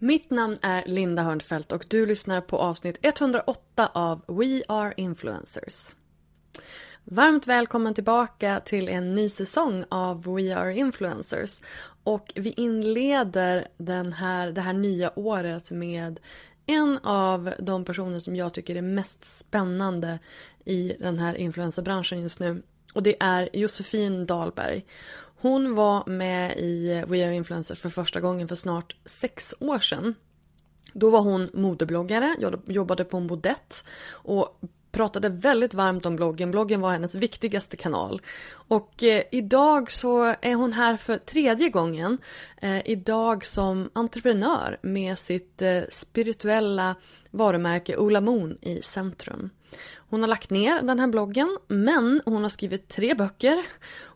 Mitt namn är Linda Hörnfeldt och du lyssnar på avsnitt 108 av We Are Influencers. Varmt välkommen tillbaka till en ny säsong av We Are Influencers. Och vi inleder den här, det här nya året med en av de personer som jag tycker är mest spännande i den här influencerbranschen just nu. Och det är Josefin Dahlberg. Hon var med i We Are Influencers för första gången för snart sex år sedan. Då var hon modebloggare, jobbade på en bodett och pratade väldigt varmt om bloggen. Bloggen var hennes viktigaste kanal. Och eh, idag så är hon här för tredje gången. Eh, idag som entreprenör med sitt eh, spirituella varumärke Ola Moon i centrum. Hon har lagt ner den här bloggen men hon har skrivit tre böcker.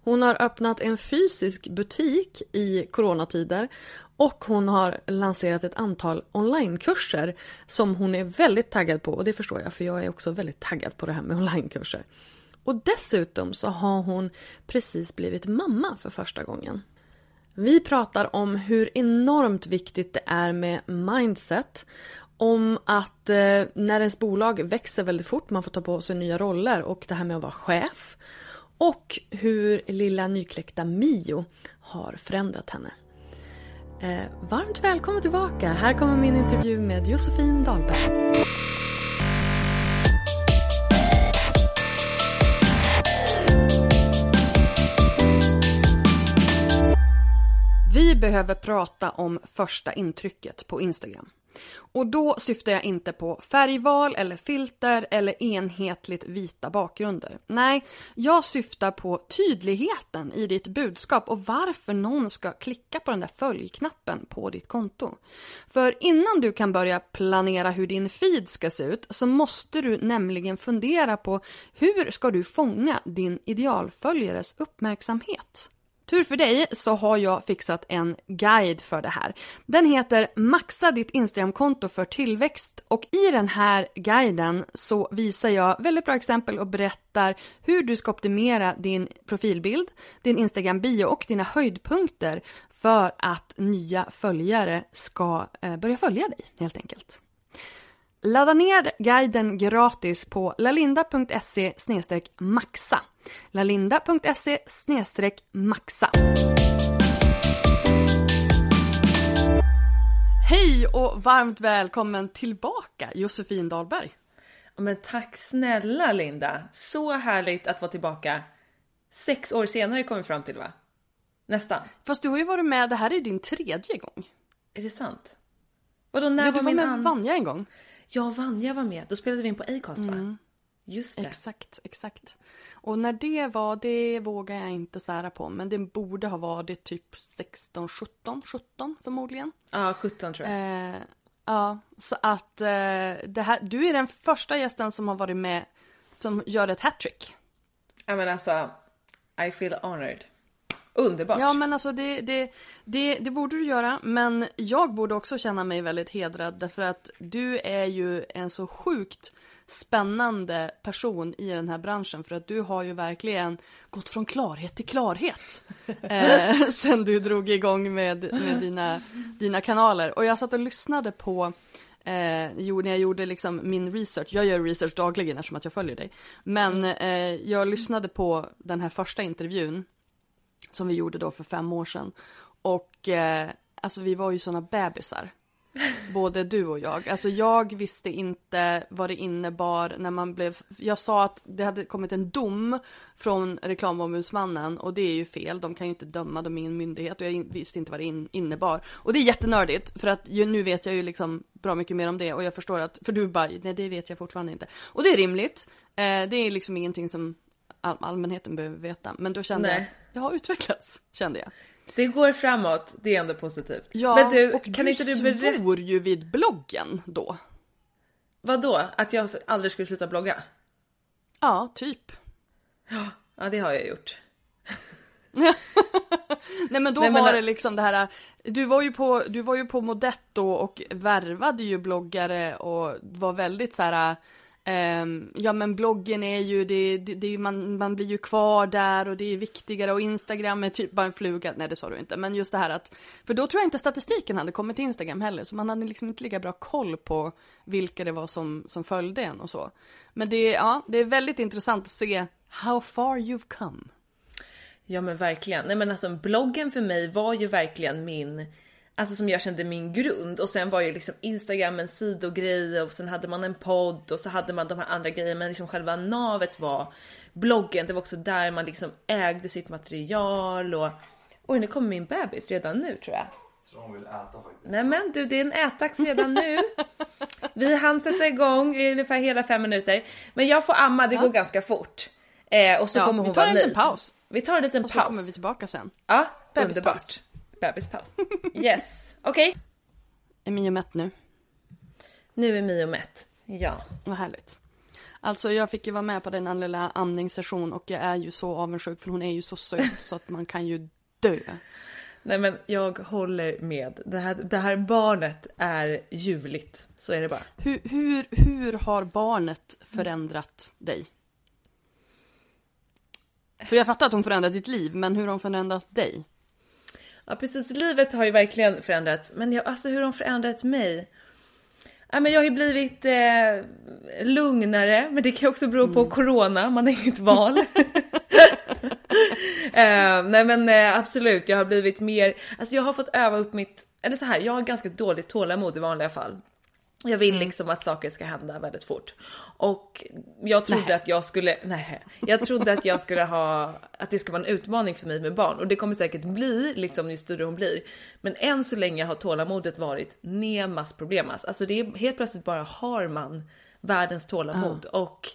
Hon har öppnat en fysisk butik i coronatider och hon har lanserat ett antal onlinekurser som hon är väldigt taggad på och det förstår jag för jag är också väldigt taggad på det här med onlinekurser. Och dessutom så har hon precis blivit mamma för första gången. Vi pratar om hur enormt viktigt det är med mindset om att eh, när ens bolag växer väldigt fort, man får ta på sig nya roller och det här med att vara chef. Och hur lilla nykläckta Mio har förändrat henne. Eh, varmt välkommen tillbaka! Här kommer min intervju med Josefin Dahlberg. Vi behöver prata om första intrycket på Instagram. Och då syftar jag inte på färgval eller filter eller enhetligt vita bakgrunder. Nej, jag syftar på tydligheten i ditt budskap och varför någon ska klicka på den där följknappen på ditt konto. För innan du kan börja planera hur din feed ska se ut så måste du nämligen fundera på hur ska du fånga din idealföljares uppmärksamhet? Tur för dig så har jag fixat en guide för det här. Den heter Maxa ditt Instagramkonto för tillväxt och i den här guiden så visar jag väldigt bra exempel och berättar hur du ska optimera din profilbild, din Instagram-bio och dina höjdpunkter för att nya följare ska eh, börja följa dig helt enkelt. Ladda ner guiden gratis på lalinda.se maxa lalinda.se maxa. Hej och varmt välkommen tillbaka Josefin Dahlberg. Ja, men tack snälla Linda. Så härligt att vara tillbaka. Sex år senare kom vi fram till va? Nästan. Fast du har ju varit med, det här är din tredje gång. Är det sant? Vadå när Men var du var min med an... Vanja en gång. Ja, Vanja var med. Då spelade vi in på Acast va? Just det. Exakt, exakt. Och när det var, det vågar jag inte svära på. Men det borde ha varit typ 16, 17, 17 förmodligen. Ja, 17 tror jag. Eh, ja, så att eh, det här, du är den första gästen som har varit med som gör ett hattrick. Ja men alltså, I feel honored. Underbart. Ja men alltså det, det, det, det borde du göra. Men jag borde också känna mig väldigt hedrad därför att du är ju en så sjukt spännande person i den här branschen för att du har ju verkligen gått från klarhet till klarhet eh, sen du drog igång med, med dina, dina kanaler. Och jag satt och lyssnade på Eh, jo, när jag gjorde liksom min research, jag gör research dagligen eftersom att jag följer dig. Men eh, jag lyssnade på den här första intervjun som vi gjorde då för fem år sedan. Och eh, alltså vi var ju sådana bebisar. Både du och jag. Alltså jag visste inte vad det innebar när man blev... Jag sa att det hade kommit en dom från reklamombudsmannen och det är ju fel. De kan ju inte döma, de är ingen myndighet och jag visste inte vad det innebar. Och det är jättenördigt för att ju, nu vet jag ju liksom bra mycket mer om det och jag förstår att, för du bara, nej det vet jag fortfarande inte. Och det är rimligt. Eh, det är liksom ingenting som all allmänheten behöver veta. Men då kände nej. jag att jag har utvecklats, kände jag. Det går framåt, det är ändå positivt. Ja, Men du, och kan du inte du berätta... svor ju vid bloggen då. Vad då? Att jag aldrig skulle sluta blogga? Ja, typ. Ja, det har jag gjort. Nej men då Nej, men... var det liksom det här, du var ju på, du var ju på Modetto och värvade ju bloggare och var väldigt så här Um, ja men bloggen är ju, det, det, det, man, man blir ju kvar där och det är viktigare. Och Instagram är typ bara en fluga, nej det sa du inte, men just det här att, för då tror jag inte statistiken hade kommit till Instagram heller, så man hade liksom inte lika bra koll på vilka det var som, som följde en och så. Men det, ja, det är väldigt intressant att se how far you've come. Ja men verkligen, nej men alltså bloggen för mig var ju verkligen min Alltså som jag kände min grund och sen var ju liksom Instagram en sidogrej och sen hade man en podd och så hade man de här andra grejerna men liksom själva navet var bloggen. Det var också där man liksom ägde sitt material och oj nu kommer min bebis redan nu tror jag. Så hon vill äta faktiskt. Nej men du det är en ätdags redan nu. Vi hann sätta igång i ungefär hela fem minuter. Men jag får amma, det ja. går ganska fort. Eh, och så ja, kommer hon vara nöjd. Vi tar en liten paus. Vi tar en liten och paus. Och så kommer vi tillbaka sen. Ja, underbart bebispaus. Yes, okej. Okay. Är Mio mätt nu? Nu är Mio mätt, ja. Vad härligt. Alltså jag fick ju vara med på den lilla amningssession och jag är ju så avundsjuk för hon är ju så söt så att man kan ju dö. Nej men jag håller med. Det här, det här barnet är ljuvligt. Så är det bara. Hur, hur, hur har barnet förändrat dig? För jag fattar att hon förändrat ditt liv, men hur har hon förändrat dig? Ja precis, livet har ju verkligen förändrats. Men jag, alltså hur har de förändrat mig? Ja, men jag har ju blivit eh, lugnare, men det kan ju också bero på mm. corona, man har inget val. eh, nej men eh, absolut, jag har blivit mer, alltså jag har fått öva upp mitt, eller så här, jag har ganska dåligt tålamod i vanliga fall. Jag vill mm. liksom att saker ska hända väldigt fort. Och jag trodde nej. att jag skulle, nej, jag trodde att jag skulle ha, att det skulle vara en utmaning för mig med barn. Och det kommer säkert bli liksom ju större hon blir. Men än så länge har tålamodet varit nemas problemas. Alltså det är helt plötsligt bara har man världens tålamod. Uh. Och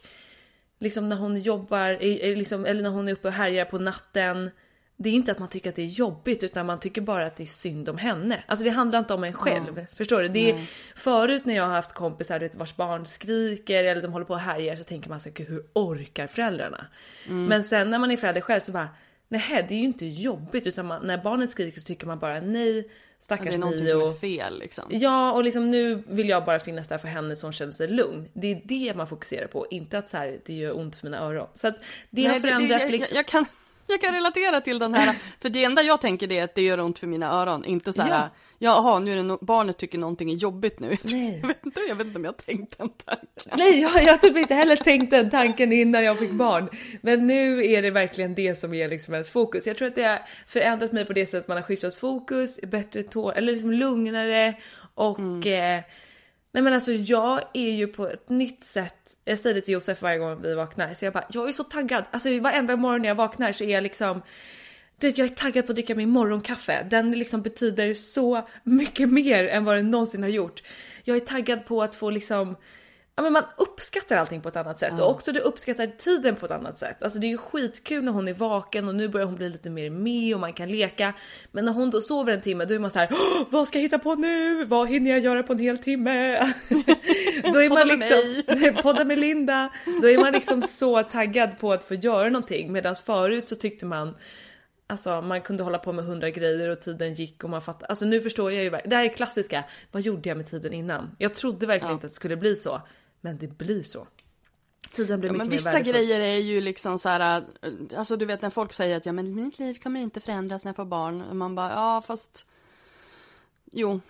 liksom när hon jobbar, liksom, eller när hon är uppe och härjar på natten det är inte att man tycker att det är jobbigt utan man tycker bara att det är synd om henne. Alltså det handlar inte om en själv. Ja. Förstår du? Det är, förut när jag har haft kompisar vet, vars barn skriker eller de håller på och härjar så tänker man så här, hur orkar föräldrarna? Mm. Men sen när man är förälder själv så bara, nej det är ju inte jobbigt utan man, när barnet skriker så tycker man bara nej stackars Mio. Det är någonting som är fel liksom. Ja och liksom nu vill jag bara finnas där för henne så hon känner sig lugn. Det är det man fokuserar på, inte att så här, det gör ont för mina öron. Så att det nej, har förändrat det, det, jag, liksom. Jag, jag kan jag kan relatera till den här, för det enda jag tänker det är att det gör ont för mina öron, inte så här, ja. jaha nu är det no barnet tycker någonting är jobbigt nu. Nej. Jag, vet inte, jag vet inte om jag tänkt den tanken. Nej, jag, jag har typ inte heller tänkt den tanken innan jag fick barn. Men nu är det verkligen det som är liksom ens fokus. Jag tror att det har förändrat mig på det sättet att man har skiftat fokus, bättre tå eller liksom lugnare och mm. eh, Nej men alltså jag är ju på ett nytt sätt jag säger det till Josef varje gång vi vaknar så jag bara jag är så taggad. Alltså varenda morgon när jag vaknar så är jag liksom du vet, jag är taggad på att dricka min morgonkaffe. Den liksom betyder så mycket mer än vad den någonsin har gjort. Jag är taggad på att få liksom ja, men man uppskattar allting på ett annat sätt mm. och också du uppskattar tiden på ett annat sätt. Alltså det är ju skitkul när hon är vaken och nu börjar hon bli lite mer med och man kan leka. Men när hon då sover en timme då är man så här, vad ska jag hitta på nu? Vad hinner jag göra på en hel timme? då är man liksom, podda med Linda. Då är man liksom så taggad på att få göra någonting medan förut så tyckte man Alltså man kunde hålla på med hundra grejer och tiden gick och man fattade. Alltså nu förstår jag ju. Det här är klassiska. Vad gjorde jag med tiden innan? Jag trodde verkligen ja. inte att det skulle bli så. Men det blir så. Tiden blir Ja, mycket men mer vissa värdefull. grejer är ju liksom så här, äh, alltså du vet när folk säger att ja men mitt liv kommer inte förändras när jag får barn. Och man bara, ja fast, jo.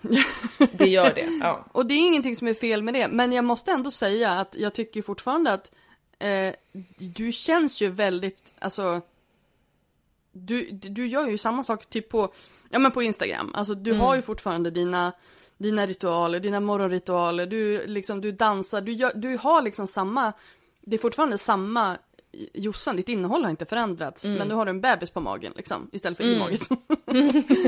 Det gör det, ja. Och det är ingenting som är fel med det, men jag måste ändå säga att jag tycker fortfarande att eh, du känns ju väldigt, alltså, du, du gör ju samma sak typ på, ja men på Instagram, alltså du har ju fortfarande dina, dina ritualer, dina morgonritualer, du liksom, du dansar, du, gör, du har liksom samma, det är fortfarande samma Jossan, ditt innehåll har inte förändrats, men nu har du en bebis på magen liksom, istället för i magen.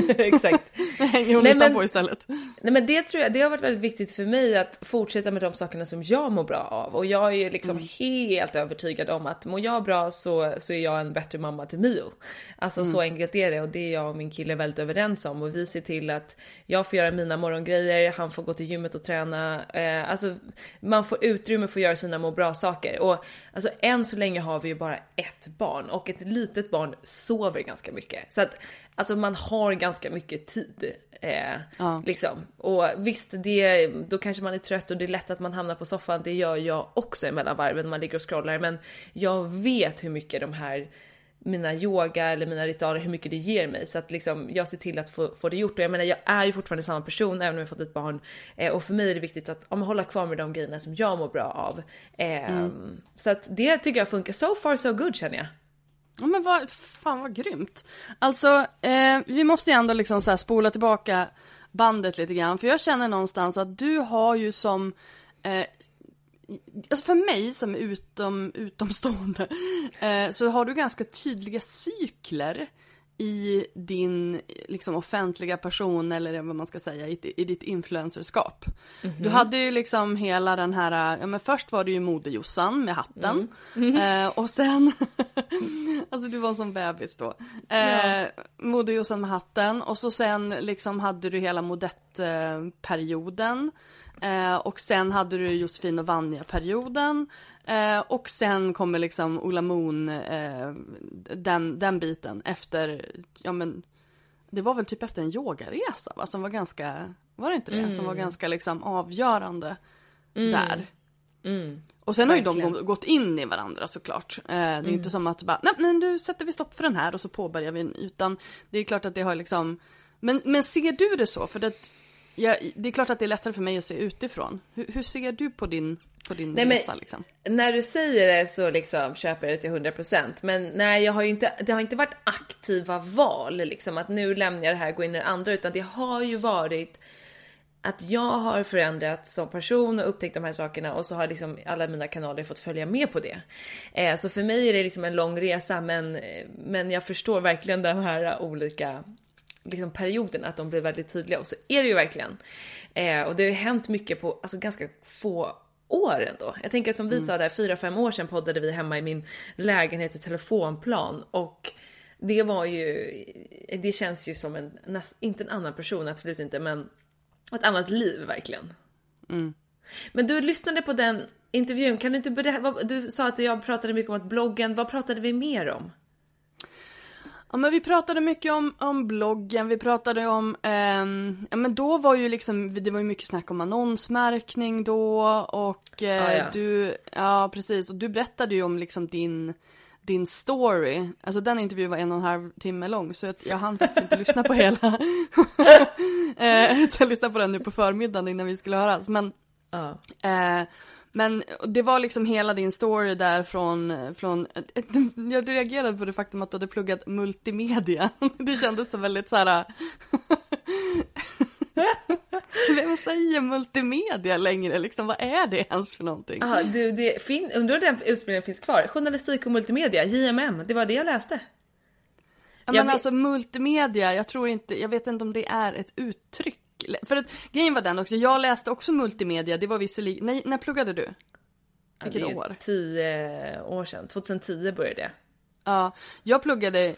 Exakt. hänger hon Nej, men- istället. Nej men det tror jag, det har varit väldigt viktigt för mig att fortsätta med de sakerna som jag mår bra av. Och jag är liksom helt övertygad om att mår jag bra så, så är jag en bättre mamma till Mio. Alltså så enkelt är det och det är jag och min kille väldigt överens om. Och vi ser till att jag får göra mina morgongrejer, han får gå till gymmet och träna. Eh, alltså man får utrymme för att göra sina må bra saker. Och alltså än så länge har vi ju bara ett barn och ett litet barn sover ganska mycket. Så att alltså man har ganska mycket tid. Eh, Ja. Liksom. Och visst, det, då kanske man är trött och det är lätt att man hamnar på soffan. Det gör jag också emellan varven när man ligger och scrollar. Men jag vet hur mycket de här mina yoga eller mina ritualer, hur mycket det ger mig. Så att liksom, jag ser till att få, få det gjort. Och jag menar, jag är ju fortfarande samma person även om jag fått ett barn. Eh, och för mig är det viktigt att ja, hålla kvar med de grejerna som jag mår bra av. Eh, Så att det tycker jag funkar. So far so good känner jag. Ja men vad, fan vad grymt. Alltså, eh, vi måste ju ändå liksom så spola tillbaka bandet lite grann. För jag känner någonstans att du har ju som, eh, alltså för mig som utom, utomstående, eh, så har du ganska tydliga cykler i din liksom offentliga person eller vad man ska säga i, i ditt influencerskap. Du hade ju liksom hela den här, ja men först var det ju modejossan med hatten eh, och sen, alltså du var en sån bebis då. Eh, Modejossan med hatten och så sen liksom hade du hela modettperioden. Eh, och sen hade du Josefin och Vanja-perioden. Eh, och sen kommer liksom Ola Moon, eh, den, den biten efter, ja men, det var väl typ efter en yogaresa va? Som var ganska, var det inte det? Som var ganska liksom avgörande där. Och sen har ju de Verkligen. gå- gått in i varandra såklart. Det är inte som att bara, nej men nu sätter vi stopp för den här och så påbörjar vi en. Utan det är klart att det har liksom, men, men ser du det så? För det, ja, det är klart att det är lättare för mig att se utifrån. Hur, hur ser du på din, på din Nej, men- resa liksom? När du säger det så liksom köper jag det till 100% men nej jag har inte, det har inte varit aktiva val liksom att nu lämnar jag det här och går in i det andra utan det har ju varit att jag har förändrats som person och upptäckt de här sakerna och så har liksom alla mina kanaler fått följa med på det. Eh, så för mig är det liksom en lång resa men, men jag förstår verkligen de här olika liksom perioderna, att de blir väldigt tydliga och så är det ju verkligen. Eh, och det har ju hänt mycket på alltså, ganska få år ändå. Jag tänker att som vi sa där, fyra fem år sedan poddade vi hemma i min lägenhet i telefonplan och det var ju, det känns ju som en, näst, inte en annan person, absolut inte, men ett annat liv verkligen. Men du lyssnade på den intervjun, kan du inte berätta, du sa att jag pratade mycket om att bloggen, vad pratade vi mer om? Ja men vi pratade mycket om, om bloggen, vi pratade om, ehm, ja men då var ju liksom, det var ju mycket snack om annonsmärkning då och eh, Ah, ja. du, ja precis, och du berättade ju om liksom din, din story. Alltså den intervjun var en och en halv timme lång så jag, jag hann faktiskt inte lyssna på hela. eh, jag lyssnade på den nu på förmiddagen innan vi skulle höras men Ja. Eh, men det var liksom hela din story där från, från jag reagerade på det faktum att du hade pluggat multimedia. Det kändes så väldigt så här. Vem säger multimedia längre liksom? Vad är det ens för någonting? Aha, du, det fin- undrar om den utbildningen finns kvar? Journalistik och multimedia, JMM, det var det jag läste. Ja, jag men vet- alltså multimedia, jag tror inte, jag vet inte om det är ett uttryck. För att grejen var den också, jag läste också multimedia, det var visserligen, nej, när pluggade du? Ja, Vilket det är år? Tio år sedan, 2010 började jag. Ja, jag pluggade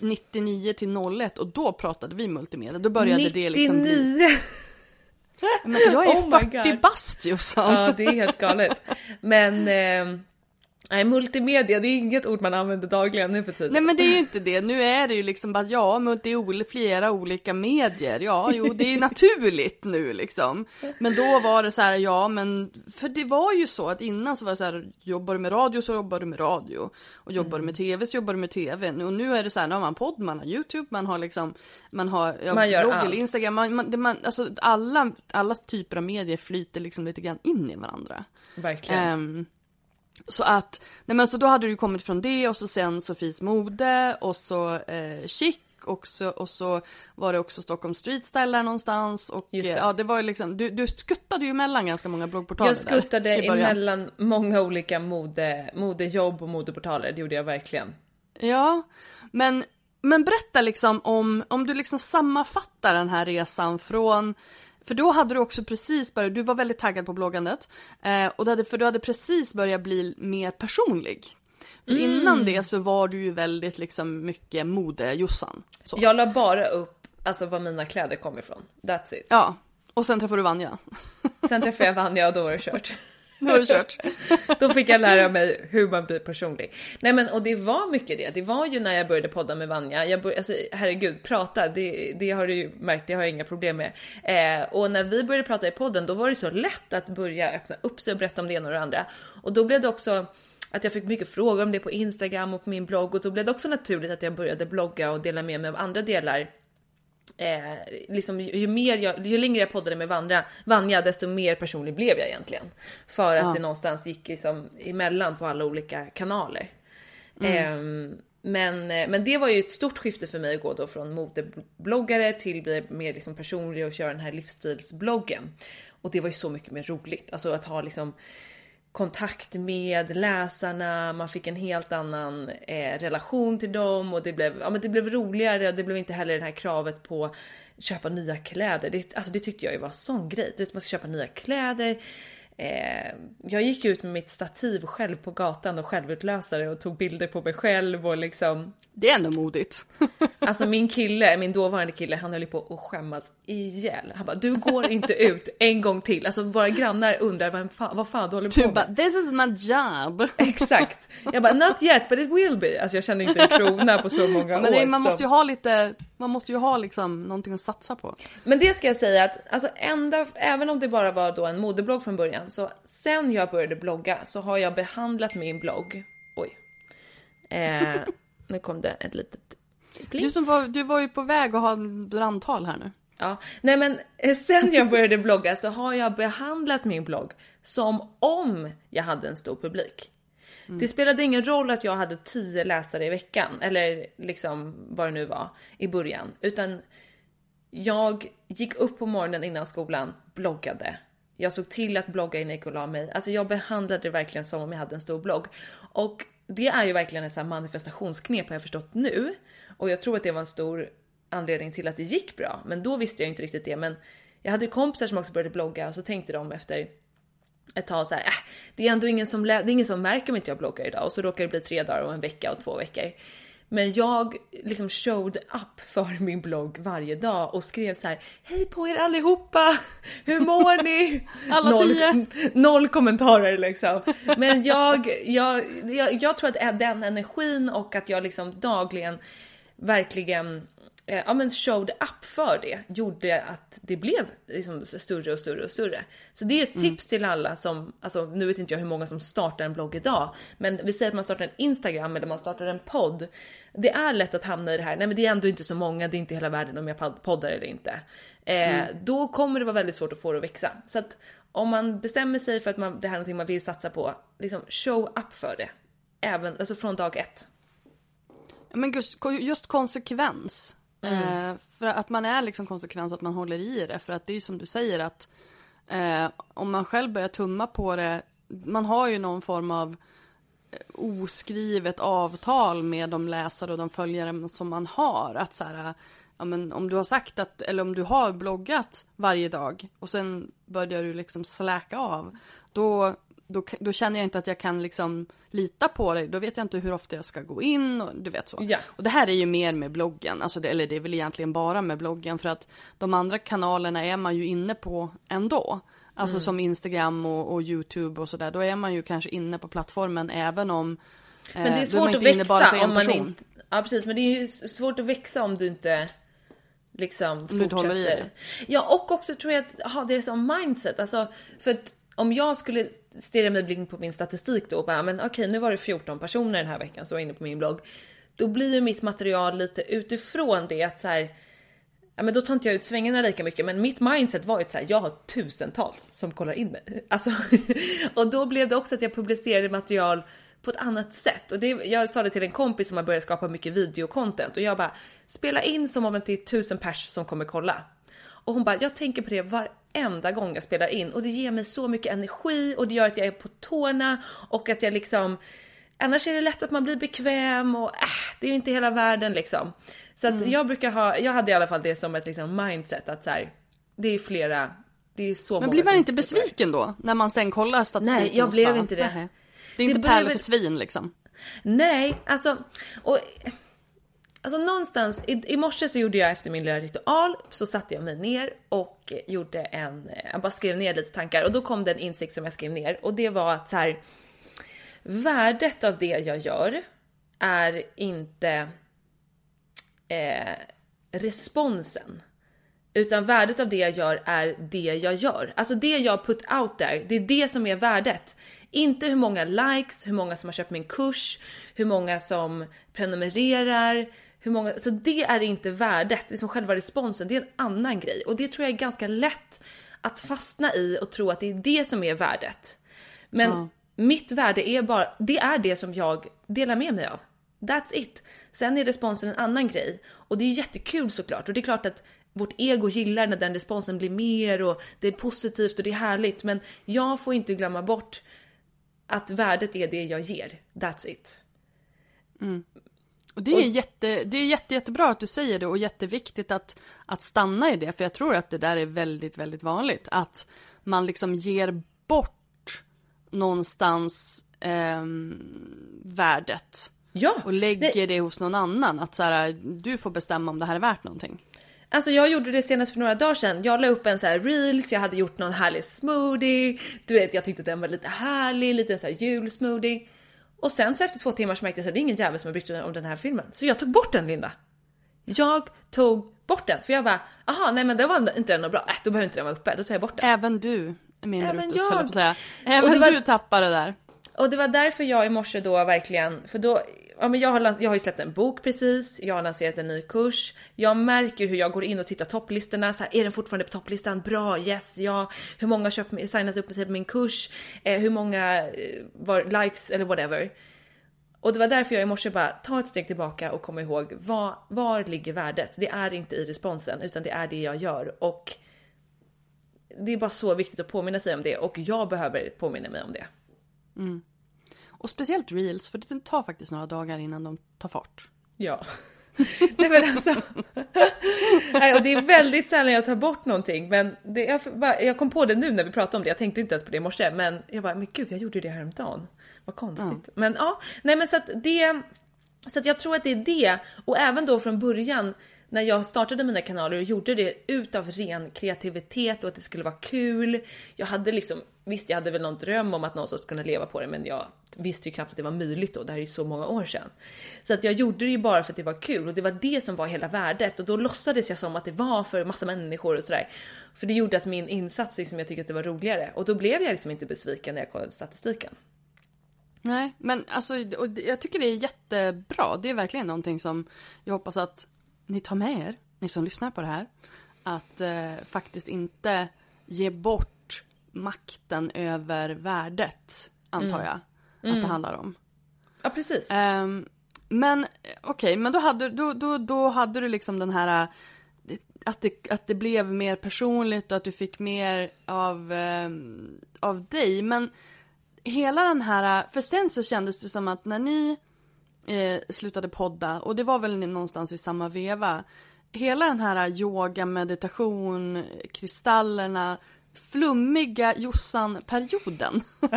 99 till 01 och då pratade vi multimedia. Då började 99! det liksom bli... Men jag är Oh my 40 God. bast Jossan. Ja, det är helt galet. Men, eh, Nej, multimedia, det är inget ord man använder dagligen nu för tiden. Nej men det är ju inte det. Nu är det ju liksom bara ja, men det är flera olika medier. Ja, jo, det är naturligt nu liksom. Men då var det så här, ja men för det var ju så att innan så var det så här, jobbar du med radio så jobbar du med radio och jobbar du med tv så jobbar du med tv. Och nu är det så här, nu har man podd, man har Youtube, man har liksom, man har ja, Man gör blogg allt. eller Instagram. Man, man, man, alltså alla, alla typer av medier flyter liksom lite grann in i varandra. Verkligen. Ehm, så att, nej men så då hade du kommit från det och så sen Sofies mode och så eh, chic och så, och så var det också Stockholm Street Style där någonstans och det. eh, ja det var ju liksom, du, du skuttade ju mellan ganska många bloggportaler jag skuttade där emellan många olika mode, modejobb och modeportaler, det gjorde jag verkligen. Ja, men, men berätta liksom om, om du liksom sammanfattar den här resan från för då hade du också precis börjat, du var väldigt taggad på bloggandet. Eh, och du hade, för du hade precis börjat bli mer personlig. Mm. innan det så var du ju väldigt liksom mycket mode-Jossan. Jag la bara upp alltså var mina kläder kom ifrån. That's it. Ja, och sen träffade du Vanja. Sen träffade jag Vanja och då var det kört. Då har du kört. Då fick jag lära mig hur man blir personlig. Nej men och det var mycket det. Det var ju när jag började podda med Vanja. Jag började, alltså, herregud, prata, det, det har du ju märkt, det har jag inga problem med. Eh, och när vi började prata i podden, då var det så lätt att börja öppna upp sig och berätta om det ena och det andra. Och då blev det också att jag fick mycket frågor om det på Instagram och på min blogg och då blev det också naturligt att jag började blogga och dela med mig av andra delar Eh, liksom, ju, mer jag, ju längre jag poddade med Vanja, Vanja desto mer personlig blev jag egentligen. För att Ja. det någonstans gick liksom emellan på alla olika kanaler. Ehm, men, eh, men det var ju ett stort skifte för mig att gå då från modebloggare till bli mer liksom personlig och köra den här livsstilsbloggen. Och det var ju så mycket mer roligt, alltså att ha liksom kontakt med läsarna, man fick en helt annan eh, relation till dem och det blev, ja, men det blev roligare och det blev inte heller det här kravet på köpa nya kläder. Det, alltså det tyckte jag ju var sån grej. Du vet, man ska köpa nya kläder. Eh, jag gick ut med mitt stativ själv på gatan och självutlösare och tog bilder på mig själv och liksom Det är ändå modigt. Alltså min kille, min dåvarande kille, han höll ju på att skämmas ihjäl. Han bara, du går inte ut en gång till. Alltså våra grannar undrar vad fan, vad fan du håller på Du med. bara, this is my job. Exakt. Jag bara, not yet but it will be. Alltså jag kände inte en krona på så många Men år. är- man måste ju ha lite, man måste ju ha liksom någonting att satsa på. Men det ska jag säga att alltså ända, även om det bara var då en modeblogg från början, så sen jag började blogga så har jag behandlat min blogg. Oj. Eh, nu kom det ett litet pling. Du som var, du var ju på väg att ha en brandtal här nu. Ja, nej men eh, sen jag började blogga så har jag behandlat min blogg som om jag hade en stor publik. Mm. Det spelade ingen roll att jag hade 10 läsare i veckan eller liksom vad det nu var i början, utan jag gick upp på morgonen innan skolan, bloggade. Jag såg till att blogga innan jag gick och la mig. Alltså jag behandlade det verkligen som om jag hade en stor blogg. Och det är ju verkligen ett här manifestationsknep har jag förstått nu. Och jag tror att det var en stor anledning till att det gick bra. Men då visste jag inte riktigt det. Men jag hade ju kompisar som också började blogga och så tänkte de efter ett tag så här, äh, det är ändå ingen som, det är ingen som märker om inte jag bloggar idag och så råkar det bli tre dagar och en vecka och två veckor. Men jag liksom showed up för min blogg varje dag och skrev så här, hej på er allihopa, hur mår ni? Alla noll, tio. noll kommentarer liksom. Men jag, jag, jag, jag tror att den energin och att jag liksom dagligen verkligen ja, men showed up för det gjorde att det blev liksom större och större och större. Så det är ett tips till alla som, alltså nu vet inte jag hur många som startar en blogg idag, men vi säger att man startar en Instagram eller man startar en podd. Det är lätt att hamna i det här, nej men det är ändå inte så många, det är inte hela världen om jag pod- poddar eller inte. Eh, Då kommer det vara väldigt svårt att få det att växa. Så att om man bestämmer sig för att man, det här är någonting man vill satsa på, liksom show up för det. Även, alltså från dag ett. Men just, just konsekvens. Mm. Eh, för att man är liksom konsekvens, att man håller i det. För att det är ju som du säger att eh, om man själv börjar tumma på det. Man har ju någon form av eh, oskrivet avtal med de läsare och de följare som man har. Att så här, ja, men om du har sagt att, eller om du har bloggat varje dag och sen börjar du liksom släcka av. Då, då, då känner jag inte att jag kan liksom lita på dig. Då vet jag inte hur ofta jag ska gå in och du vet så. Ja. Och det här är ju mer med bloggen, alltså det, eller det är väl egentligen bara med bloggen för att de andra kanalerna är man ju inne på ändå. Alltså Mm. som Instagram och, och YouTube och sådär. Då är man ju kanske inne på plattformen även om eh, Men det är man svårt att inne bara växa om man person. inte... Ja precis, men det är ju svårt att växa om du inte liksom du inte håller i fortsätter. det. Ja och också tror jag att ha det som mindset. Alltså för att om jag skulle stirrar mig blind på min statistik då och bara men okej nu var det 14 personer den här veckan som var inne på min blogg. Då blir ju mitt material lite utifrån det att så här, Ja, men då tar inte jag ut svängarna lika mycket men mitt mindset var ju så här, jag har tusentals som kollar in mig. Alltså, och då blev det också att jag publicerade material på ett annat sätt. Och det, jag sa det till en kompis som har börjat skapa mycket videocontent och jag bara spela in som om det är tusen pers som kommer kolla. Och hon bara, jag tänker på det varenda gång jag spelar in och det ger mig så mycket energi och det gör att jag är på tårna och att jag liksom Annars är det lätt att man blir bekväm och äh, det är inte hela världen liksom. Så att jag brukar ha, jag hade i alla fall det som ett liksom mindset att så här, det är flera, det är så Men blir man inte besviken då? När man sen kollar statistiken? Nej, jag blev bara, inte det. Det är inte Det pärlor för svin liksom. Nej, alltså och Alltså någonstans, i, i morse så gjorde jag efter min lilla ritual så satte jag mig ner och gjorde en, eh, jag bara skrev ner lite tankar och då kom det en insikt som jag skrev ner och det var att så här värdet av det jag gör är inte eh, responsen. Utan värdet av det jag gör är det jag gör. Alltså det jag put out there, det är det som är värdet. Inte hur många likes, hur många som har köpt min kurs, hur många som prenumererar, hur många, så det är inte värdet, det är som själva responsen, det är en annan grej. Och det tror jag är ganska lätt att fastna i och tro att det är det som är värdet. Men mitt värde är bara, det är det som jag delar med mig av. That's it. Sen är responsen en annan grej och det är jättekul såklart och det är klart att vårt ego gillar när den responsen blir mer och det är positivt och det är härligt. Men jag får inte glömma bort att värdet är det jag ger. That's it. Och det är, jätte, det är jätte, jättebra att du säger det och jätteviktigt att, att stanna i det. För jag tror att det där är väldigt, väldigt vanligt. Att man liksom ger bort någonstans ehm, värdet. Ja, Och lägger Nej. det hos någon annan. Att så här, du får bestämma om det här är värt någonting. Alltså jag gjorde det senast för några dagar sedan. Jag la upp en så här reels, jag hade gjort någon härlig smoothie. Du vet, jag tyckte den var lite härlig, lite så här julsmoothie. Och sen så efter två timmar så märkte jag att det är ingen jävel som har brytt sig om den här filmen. Så jag tog bort den Linda. Jag tog bort den för jag bara, aha nej men det var inte den bra, äh, då behöver inte den vara uppe, då tar jag bort den. Även du, min Även Brutus, jag. höll på att säga. Även var- du tappar det där. Och det var därför jag i morse då verkligen, för då, ja men jag har, jag har ju släppt en bok precis, jag har lanserat en ny kurs, jag märker hur jag går in och tittar topplistorna, så här, är den fortfarande på topplistan? Bra, yes, ja. Hur många har köpt, signat upp sig på min kurs? Eh, hur många eh, var likes eller whatever? Och det var därför jag i morse bara, ta ett steg tillbaka och kom ihåg, var, var ligger värdet? Det är inte i responsen, utan det är det jag gör. Och det är bara så viktigt att påminna sig om det och jag behöver påminna mig om det. Mm. Och speciellt reels, för det tar faktiskt några dagar innan de tar fart. Ja. Nej men alltså. Nej, och det är väldigt sällan jag tar bort någonting men det, jag, jag kom på det nu när vi pratade om det, jag tänkte inte ens på det i morse men jag bara, men gud jag gjorde det häromdagen. Vad konstigt. Men ja, nej men så att det, så att jag tror att det är det och även då från början när jag startade mina kanaler och gjorde det utav ren kreativitet och att det skulle vara kul. Jag hade liksom, visst jag hade väl någon dröm om att någonstans kunna leva på det men jag visste ju knappt att det var möjligt då, det här är ju så många år sedan. Så att jag gjorde det ju bara för att det var kul och det var det som var hela värdet och då låtsades jag som att det var för massa människor och sådär. För det gjorde att min insats liksom, jag tyckte att det var roligare och då blev jag liksom inte besviken när jag kollade statistiken. Nej, men alltså och jag tycker det är jättebra. Det är verkligen någonting som jag hoppas att ni tar med er, ni som lyssnar på det här. Att eh, faktiskt inte ge bort makten över värdet, antar jag att det handlar om. Ja precis. Ehm, men okej, men då hade, då, då, då hade du liksom den här eh, att det, att det blev mer personligt och att du fick mer av, ehm, av dig. Men hela den här, för sen så kändes det som att när ni eh, slutade podda, och det var väl någonstans i samma veva, hela den här yoga, meditation, kristallerna, flummiga Jossan-perioden.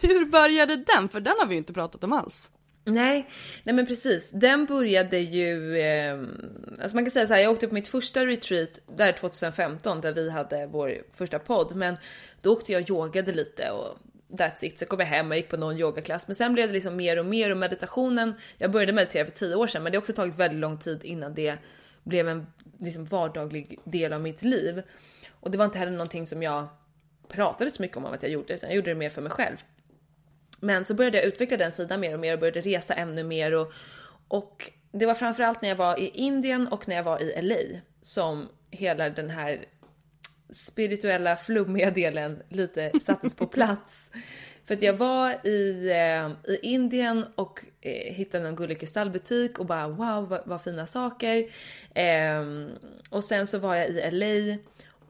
Hur började den? För den har vi ju inte pratat om alls. Nej, nej men precis. Den började ju, eh, alltså man kan säga så här, jag åkte på mitt första retreat där 2015 där vi hade vår första podd, men då åkte jag och yogade lite och that's it. Så kom jag hem och gick på någon yogaklass, men sen blev det liksom mer och mer och meditationen. Jag började meditera för tio år sedan, men det har också tagit väldigt lång tid innan det blev en liksom vardaglig del av mitt liv. Och det var inte heller någonting som jag pratade så mycket om att jag gjorde, utan jag gjorde det mer för mig själv. Men så började jag utveckla den sidan mer och mer och började resa ännu mer och, och det var framförallt när jag var i Indien och när jag var i LA som hela den här spirituella flummiga delen lite sattes på plats. För att jag var i, eh, i Indien och eh, hittade en gullig kristallbutik och bara wow vad, vad fina saker. Eh, och sen så var jag i LA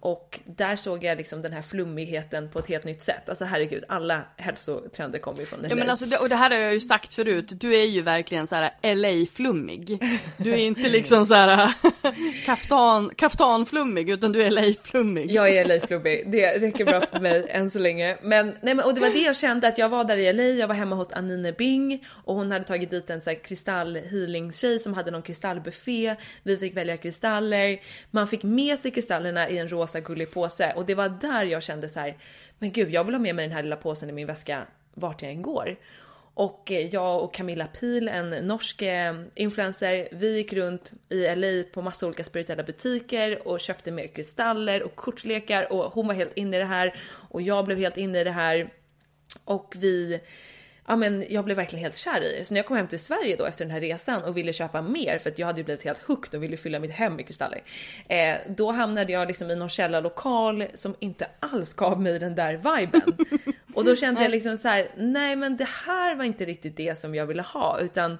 och där såg jag liksom den här flummigheten på ett helt nytt sätt. Alltså herregud, alla hälsotrender kommer ju från LA. Ja men alltså, och det här har jag ju sagt förut, du är ju verkligen så här LA-flummig. Du är inte liksom så här kaftan, kaftanflummig, utan du är LA-flummig. Jag är LA-flummig, det räcker bra för mig än så länge. Men, nej, men och det var det jag kände att jag var där i LA, jag var hemma hos Anine Bing och hon hade tagit dit en så här kristall tjej som hade någon kristallbuffé. Vi fick välja kristaller, man fick med sig kristallerna i en rosa rosa gullig påse och det var där jag kände så här, men gud, jag vill ha med mig den här lilla påsen i min väska vart jag än går. Och eh, jag och Camilla Pil, en norsk eh, influencer, vi gick runt i LA på massa olika spirituella butiker och köpte mer kristaller och kortlekar och hon var helt inne i det här och jag blev helt inne i det här. Och vi ja men jag blev verkligen helt kär i. Så när jag kom hem till Sverige då efter den här resan och ville köpa mer för att jag hade ju blivit helt hooked och ville fylla mitt hem med kristaller. Eh, då hamnade jag liksom i någon källarlokal som inte alls gav mig den där viben. och då kände jag liksom så här: nej men det här var inte riktigt det som jag ville ha utan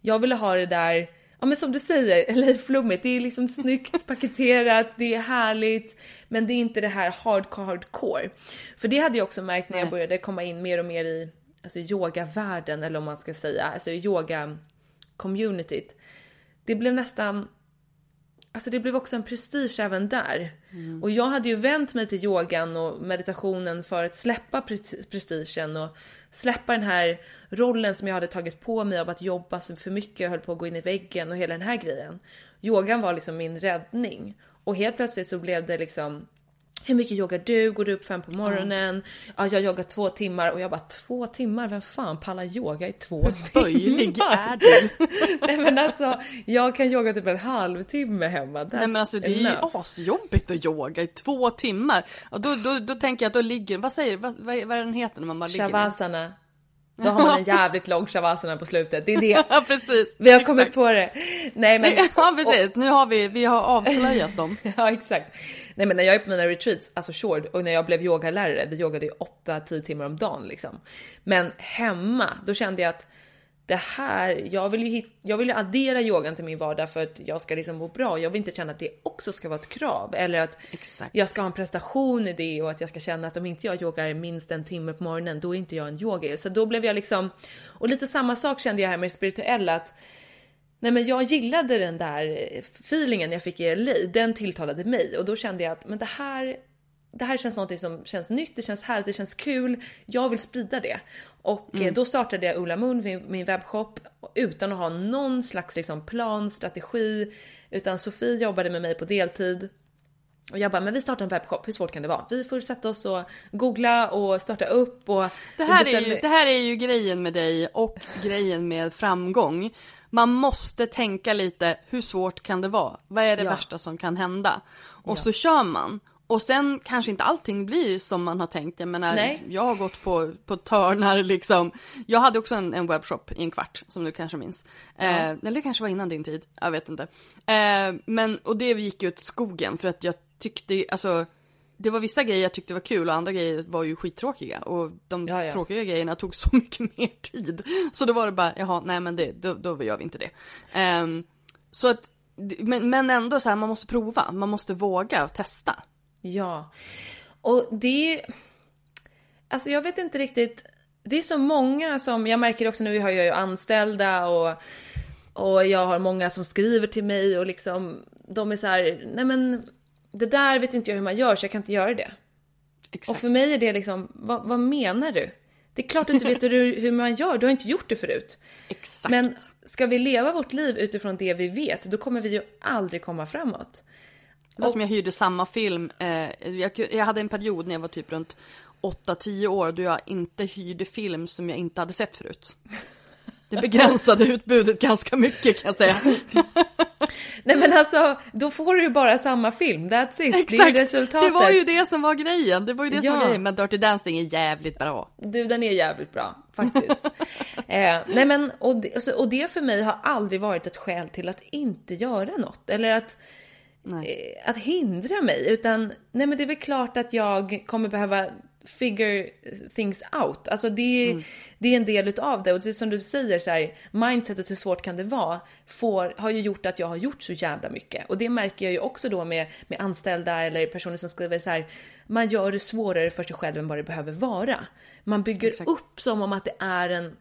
jag ville ha det där Ja men som du säger, eller flummigt, det är liksom snyggt paketerat, det är härligt, men det är inte det här hard hardcore. För det hade jag också märkt när jag började komma in mer och mer i alltså yogavärlden eller om man ska säga, alltså yoga communityt. Det blev nästan, alltså det blev också en prestige även där. Mm. Och jag hade ju vänt mig till yogan och meditationen för att släppa prestigen och släppa den här rollen som jag hade tagit på mig av att jobba så för mycket, och höll på att gå in i väggen och hela den här grejen. Yogan var liksom min räddning och helt plötsligt så blev det liksom hur mycket joggar du? Går du upp fem på morgonen? Ja, jag joggar två timmar och jag bara två timmar? Vem fan pallar yoga i två timmar? Böjlig är du? Nej men alltså, jag kan yoga typ en halvtimme hemma. That's Nej men alltså det är ju asjobbigt att yoga i två timmar. Och då, då, då tänker jag att då ligger, vad säger vad, vad, vad är den heter när man bara ligger Shavasana. Då har man en jävligt lång shavasana på slutet. Det är det. Ja precis. Vi har exakt. kommit på det. Nej men. Ja precis. Och... Nu har vi, vi har avslöjat dem. ja exakt. Nej men när jag är på mina retreats, alltså sure, och när jag blev yogalärare, vi yogade ju 8-10 timmar om dagen liksom. Men hemma, då kände jag att det här, jag vill ju, hit, jag vill ju addera yogan till min vardag för att jag ska liksom må bra. Jag vill inte känna att det också ska vara ett krav eller att Exakt. jag ska ha en prestation i det och att jag ska känna att om inte jag yogar minst en timme på morgonen, då är inte jag en yogi. Så då blev jag liksom, och lite samma sak kände jag här med spirituella att Nej men jag gillade den där feelingen jag fick i LA, den tilltalade mig och då kände jag att men det här det här känns något som känns nytt, det känns härligt, det känns kul. Jag vill sprida det. Och eh, mm. då startade jag Ulla Moon, min, min webbshop, utan att ha någon slags liksom plan, strategi. Utan Sofie jobbade med mig på deltid. Och jag bara, men vi startar en webbshop, hur svårt kan det vara? Vi får sätta oss och googla och starta upp och... Det här, är ju, det här är ju grejen med dig och grejen med framgång. Man måste tänka lite, hur svårt kan det vara? Vad är det ja. värsta som kan hända? Och ja. så kör man. Och sen kanske inte allting blir som man har tänkt. Jag menar, Nej. jag har gått på, på törnar liksom. Jag hade också en, en webbshop i en kvart, som du kanske minns. Ja. Eh, eller det kanske var innan din tid, jag vet inte. Eh, men, och det gick ju åt skogen för att jag tyckte, alltså det var vissa grejer jag tyckte var kul och andra grejer var ju skittråkiga och de ja, ja. tråkiga grejerna tog så mycket mer tid. Så då var det bara, jaha, nej men det, då, då gör vi inte det. Um, så att, men, men ändå så här, man måste prova, man måste våga och testa. Ja, och det alltså jag vet inte riktigt, det är så många som, jag märker också nu, vi har ju anställda och och jag har många som skriver till mig och liksom de är så här, nej men det där vet inte jag hur man gör så jag kan inte göra det. Exakt. Och för mig är det liksom, vad, vad menar du? Det är klart du inte vet hur, hur man gör, du har inte gjort det förut. Exakt. Men ska vi leva vårt liv utifrån det vi vet, då kommer vi ju aldrig komma framåt. Det var som jag hyrde samma film. Eh, jag, jag hade en period när jag var typ runt 8-10 år då jag inte hyrde film som jag inte hade sett förut. Det begränsade utbudet ganska mycket kan jag säga. Nej men alltså, då får du ju bara samma film, that's it. Exakt. Det är resultatet. Det var ju det som var grejen. Det var ju det som Ja. var grejen. Men Dirty Dancing är jävligt bra. Du, den är jävligt bra faktiskt. eh, nej men, och det, alltså, och det för mig har aldrig varit ett skäl till att inte göra något. Eller att, eh, att hindra mig. Utan, nej men det är väl klart att jag kommer behöva figure things out. Alltså det, det är en del utav det. Och det är som du säger så här, mindsetet hur svårt kan det vara? Får, har ju gjort att jag har gjort så jävla mycket. Och det märker jag ju också då med, med anställda eller personer som skriver så här. Man gör det svårare för sig själv än vad det behöver vara. Man bygger Exakt. upp som om att det är en,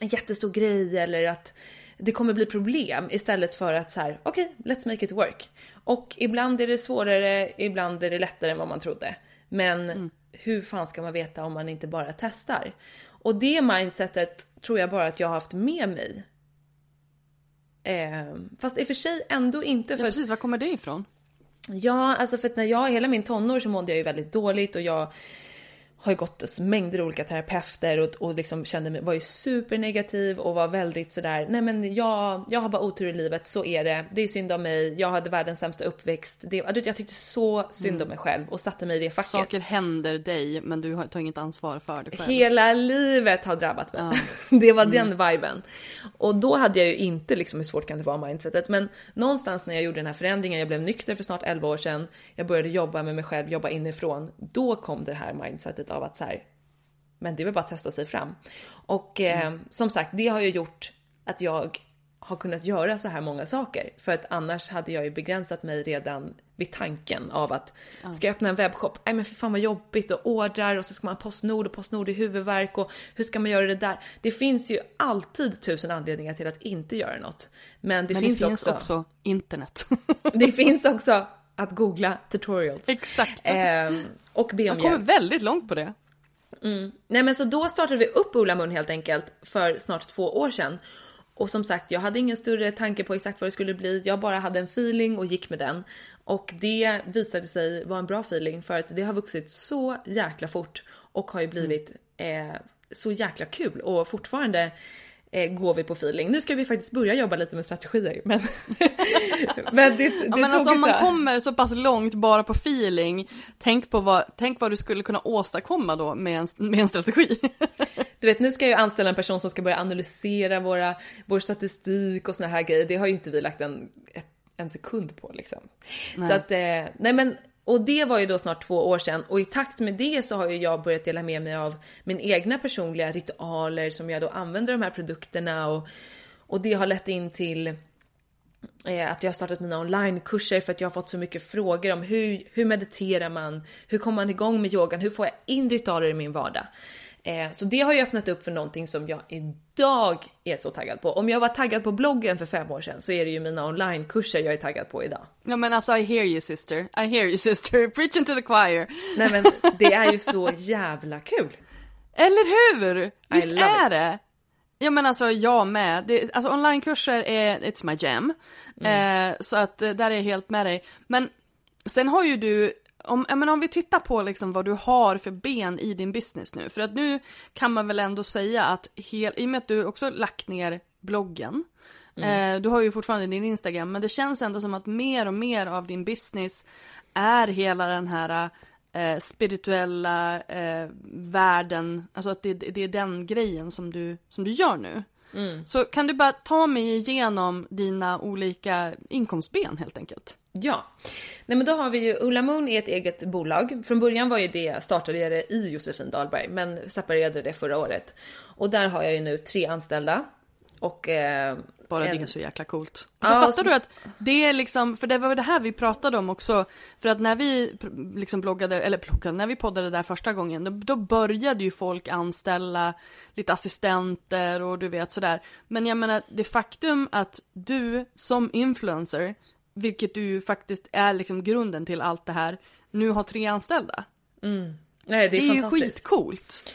en jättestor grej eller att det kommer bli problem istället för att så här, okej, let's make it work. Och ibland är det svårare, ibland är det lättare än vad man trodde. Men hur fan ska man veta om man inte bara testar? Och det mindsetet tror jag bara att jag har haft med mig. Eh, fast i och för sig ändå inte. Ja, För att, precis, var kommer det ifrån? Ja, alltså för att när jag, hela min tonår så mådde jag ju väldigt dåligt och jag har ju gått hos mängder av olika terapeuter och, och liksom kände mig, var ju supernegativ och var väldigt sådär, nej men jag, jag har bara otur i livet, så är det, det är synd om mig, jag hade världens sämsta uppväxt. Det, jag tyckte så synd om mig själv och satte mig i det facket. Saker händer dig men du har- tar inget ansvar för det själv. Hela livet har drabbat mig. Det var den viben. Och då hade jag ju inte liksom hur svårt kan det vara mindsetet. Men någonstans när jag gjorde den här förändringen, jag blev nykter för snart 11 år sedan. Jag började jobba med mig själv, jobba inifrån. Då kom det här mindsetet av att så här, men det är väl bara att testa sig fram. Och eh, som sagt, det har ju gjort att jag har kunnat göra så här många saker. För att annars hade jag ju begränsat mig redan vid tanken av att ska jag öppna en webbshop? Nej men för fan vad jobbigt och ordrar och så ska man ha Postnord och Postnord i huvudvärk och hur ska man göra det där? Det finns ju alltid tusen anledningar till att inte göra något. Men det, men finns, det finns också, också internet. det finns också att googla tutorials. Exakt. Ehm, och be om Man kommer hjälp. väldigt långt på det. Nej men så då startade vi upp Ola Mun helt enkelt för snart två år sedan. Och som sagt, jag hade ingen större tanke på exakt vad det skulle bli. Jag bara hade en feeling och gick med den. Och det visade sig vara en bra feeling för att det har vuxit så jäkla fort och har ju blivit eh, så jäkla kul och fortfarande eh, går vi på feeling. Nu ska vi faktiskt börja jobba lite med strategier men, men det, det Ja, men alltså om man kommer så pass långt bara på feeling, tänk på vad, tänk vad du skulle kunna åstadkomma då med en, med en strategi. Du vet, nu ska jag ju anställa en person som ska börja analysera våra, vår statistik och såna här grejer. Det har ju inte vi lagt en, en sekund på liksom. Så att, eh, nej men, och det var ju då snart två år sedan och i takt med det så har ju jag börjat dela med mig av min egna personliga ritualer som jag då använder de här produkterna och, och det har lett in till eh, att jag har startat mina onlinekurser för att jag har fått så mycket frågor om hur, hur mediterar man? Hur kommer man igång med yogan? Hur får jag in ritualer i min vardag? Eh, så det har ju öppnat upp för någonting som jag idag är så taggad på. Om jag var taggad på bloggen för fem år sedan så är det ju mina onlinekurser jag är taggad på idag. Ja men alltså I hear you sister, I hear you sister, preaching to the choir. Nej men det är ju så jävla kul. Eller hur? Visst är it. det? Ja men alltså jag med. Det, alltså onlinekurser är, it's my jam. Mm. Eh, så att eh, där är jag helt med dig. Men sen har ju du, om, menar, om vi tittar på liksom vad du har för ben i din business nu. För att nu kan man väl ändå säga att, hel, i och med att du också lagt ner bloggen. Mm. Eh, du har ju fortfarande din Instagram, men det känns ändå som att mer och mer av din business är hela den här eh, spirituella eh, världen, alltså att det, det är den grejen som du, som du gör nu. Så kan du bara ta mig igenom dina olika inkomstben helt enkelt? Ja, nej men då har vi ju Ulla Moon är ett eget bolag. Från början var ju det, startade jag det i Josefin Dahlberg, men separerade det förra året. Och där har jag ju nu tre anställda. Och eh, Bara en- det är så jäkla coolt. Ja, Så fattar så- du att det är liksom, för det var det här vi pratade om också. För att när vi liksom bloggade, eller bloggade, när vi poddade där första gången, då, då började ju folk anställa lite assistenter och du vet sådär. Men jag menar, det faktum att du som influencer, vilket du ju faktiskt är liksom grunden till allt det här, nu har tre anställda. nej, det Det är, är, ju skitcoolt.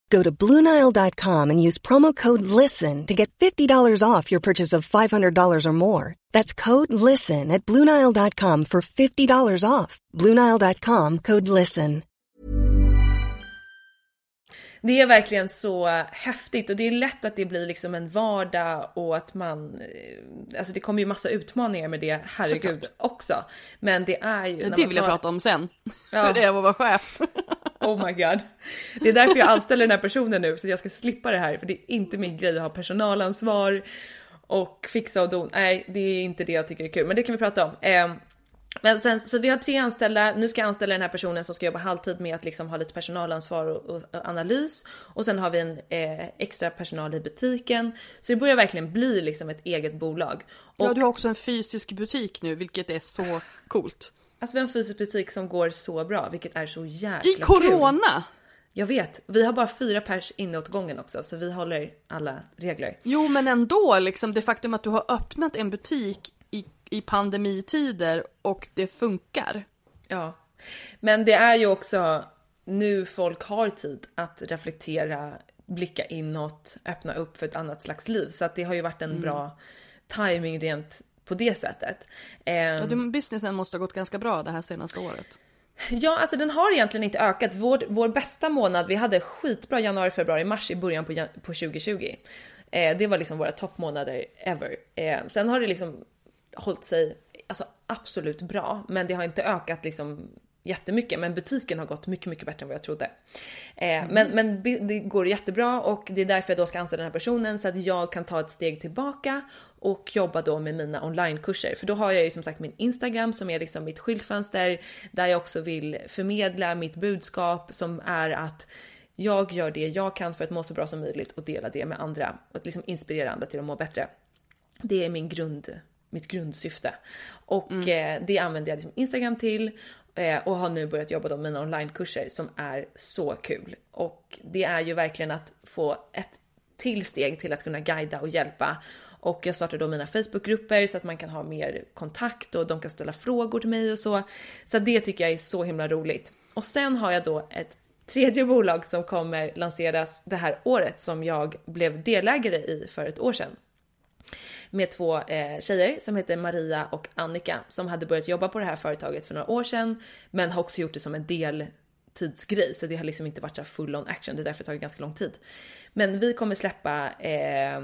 Go to BlueNile.com and use promo code LISTEN to get $50 off your purchase of $500 or more. That's code LISTEN at BlueNile.com for $50 off. BlueNile.com code LISTEN. Det är verkligen så häftigt och det är lätt att det blir liksom en vardag och att man, eh, alltså det kommer ju massa utmaningar med det, herregud Såklart. också. Men det är ju... Det vill jag prata om sen. Ja. För det är att vara chef. Oh my god. Det är därför jag anställer den här personen nu så jag ska slippa det här för det är inte min grej att ha personalansvar och fixa och don. Nej, det är inte det jag tycker är kul, men det kan vi prata om. Eh, men sen så vi har tre anställda. Nu ska jag anställa den här personen som ska jobba halvtid med att liksom ha lite personalansvar och, och, och analys och sen har vi en eh, extra personal i butiken. Så det börjar verkligen bli liksom ett eget bolag. Och Ja, du har också en fysisk butik nu, vilket är så coolt. Alltså vi har en fysisk butik som går så bra, vilket är så jäkla I kul. corona! Jag vet, vi har bara fyra pers inne åt gången också så vi håller alla regler. Jo, men ändå liksom det faktum att du har öppnat en butik i, i pandemitider och det funkar. Ja, men det är ju också nu folk har tid att reflektera, blicka inåt, öppna upp för ett annat slags liv. Så att det har ju varit en bra timing rent på det sättet. Ja, Ehm, businessen måste ha gått ganska bra det här senaste året. Ja, alltså den har egentligen inte ökat. Vår, vår bästa månad, vi hade skitbra januari, februari, mars i början på, på 2020. Eh, det var liksom våra toppmånader ever. Eh, sen har det liksom hållit sig alltså, absolut bra, men det har inte ökat liksom jättemycket. Men butiken har gått mycket, mycket bättre än vad jag trodde. Eh, Men, men bi- det går jättebra och det är därför jag då ska anställa den här personen så att jag kan ta ett steg tillbaka och jobba då med mina onlinekurser. För då har jag ju som sagt min Instagram som är liksom mitt skyltfönster där jag också vill förmedla mitt budskap som är att jag gör det jag kan för att må så bra som möjligt och dela det med andra och att liksom inspirera andra till att må bättre. Det är min grund, mitt grundsyfte. Och eh, det använder jag liksom Instagram till Eh, och har nu börjat jobba då med mina onlinekurser som är så kul. Och det är ju verkligen att få ett till steg till att kunna guida och hjälpa. Och jag startar då mina Facebookgrupper så att man kan ha mer kontakt och de kan ställa frågor till mig och så. Så det tycker jag är så himla roligt. Och sen har jag då ett tredje bolag som kommer lanseras det här året som jag blev delägare i för ett år sedan med två eh, tjejer som heter Maria och Annika som hade börjat jobba på det här företaget för några år sedan men har också gjort det som en deltidsgrej så det har liksom inte varit så full on action. Det är därför det tagit ganska lång tid. Men vi kommer släppa eh,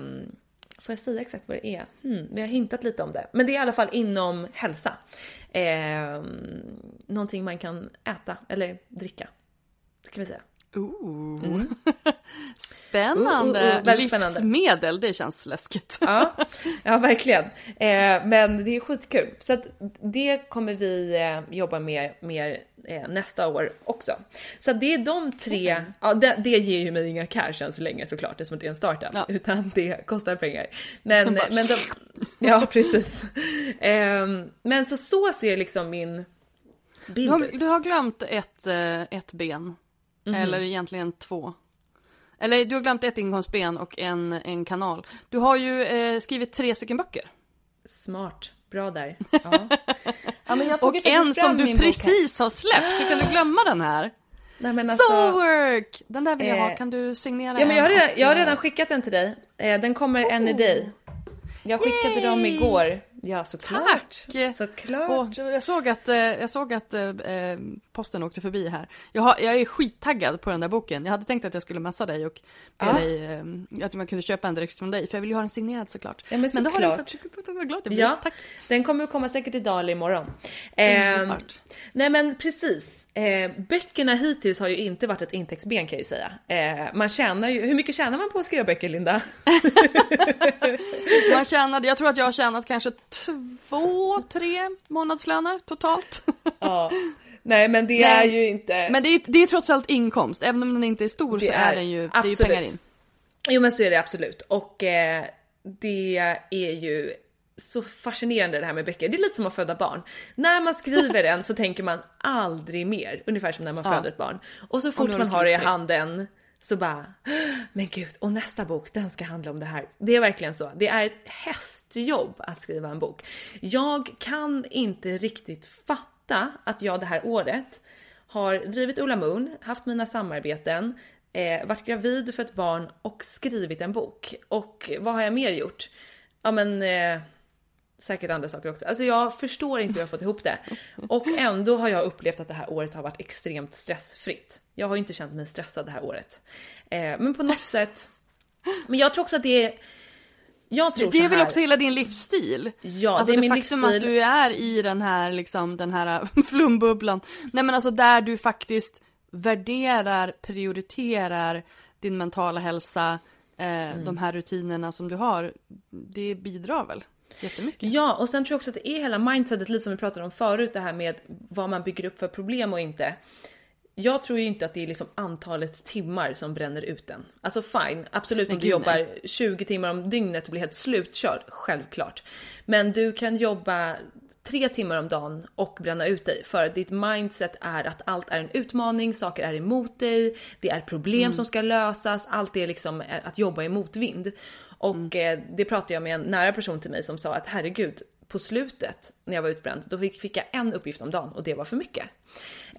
Får jag säga exakt vad det är? Hmm, vi har hintat lite om det. Men det är i alla fall inom hälsa. Eh, någonting man kan äta eller dricka. Det kan vi säga. Ooh. Spännande! Oh, oh, oh, väldigt spännande. Livsmedel, det känns läskigt. Ja, ja verkligen. Eh, men det är skitkul. Så att det kommer vi eh, jobba med mer eh, nästa år också. Så det är de tre, ja det, det ger ju mig inga cash än så länge såklart eftersom det är en startup. Ja. Utan det kostar pengar. Men, Bara- men de, ja precis. Eh, men så så ser liksom min Du bild har, ut. du har glömt ett, eh, ett ben. Mhm. Eller egentligen två. Eller du har glömt ett inkomstben och en, en kanal. Du har ju eh, skrivit tre stycken böcker. Smart. Bra där. Ja. ja Och en som du precis har släppt, hur kan du glömma den här? Nej, alltså, Soulwork! Den där vill jag ha, Eh, kan du signera Ja men jag har redan, jag har redan skickat den till dig. Eh, Den kommer en i dig. Jag skickade dem Yay! igår. Ja såklart. Tack! Såklart. Åh, jag såg att, eh, jag såg att eh, eh, posten åkte förbi här. Jag, har, jag är skittaggad på den där boken. Jag hade tänkt att jag skulle messa dig och be Ja. dig, eh, att man kunde köpa en direkt från dig. För jag vill ju ha den signerad såklart. Ja, men det har den såklart. faktiskt- Vad glad jag blir. Ja, Tack. den kommer komma säkert idag eller imorgon. Eh, nej men precis. Eh, böckerna hittills har ju inte varit ett intäktsben kan jag ju säga. Eh, man tjänar ju, hur mycket tjänar man på att skriva böcker Linda? Man tjänade, jag tror att jag har tjänat kanske två, tre månadslöner totalt. ja. Nej men det Nej. är ju inte... Men det är, det är trots allt inkomst, även om den inte är stor Det så är, är den ju, det är ju absolut. pengar in. Jo men så är det absolut. Och eh, det är ju så fascinerande det här med böcker. Det är lite som att föda barn. När man skriver en så tänker man aldrig mer. Ungefär som när man Ja. föder ett barn. Och så fort man har det i handen så bara, men gud, och nästa bok den ska handla om det här. Det är verkligen så. Det är ett hästjobb att skriva en bok. Jag kan inte riktigt fatta att jag det här året har drivit Ola Moon, haft mina samarbeten, eh, varit gravid för ett barn och skrivit en bok. Och vad har jag mer gjort? Ja men eh, säkert andra saker också. Alltså jag förstår inte hur jag fått ihop det. Och ändå har jag upplevt att det här året har varit extremt stressfritt. Jag har ju inte känt mig stressad det här året. Eh, men på något sätt. Men jag tror också att det är jag tror Det är väl också hela din livsstil? Ja, alltså det är min faktum livsstil. att du är i den här, liksom, den här flumbubblan. Nej men alltså där du faktiskt värderar, prioriterar din mentala hälsa, eh, Mm. de här rutinerna som du har. Det bidrar väl jättemycket? Ja, och sen tror jag också att det är hela mindsetet, lite som vi pratade om förut, det här med vad man bygger upp för problem och inte. Jag tror ju inte att det är liksom antalet timmar som bränner ut den. Alltså fine, absolut om du jobbar nej. 20 timmar om dygnet och blir helt slutkörd, självklart. Men du kan jobba tre timmar om dagen och bränna ut dig för ditt mindset är att allt är en utmaning, saker är emot dig, det är problem Mm. som ska lösas, allt är liksom att jobba i motvind. Och Mm. eh, det pratade jag med en nära person till mig som sa att herregud, på slutet när jag var utbränd, då fick, fick jag en uppgift om dagen och det var för mycket.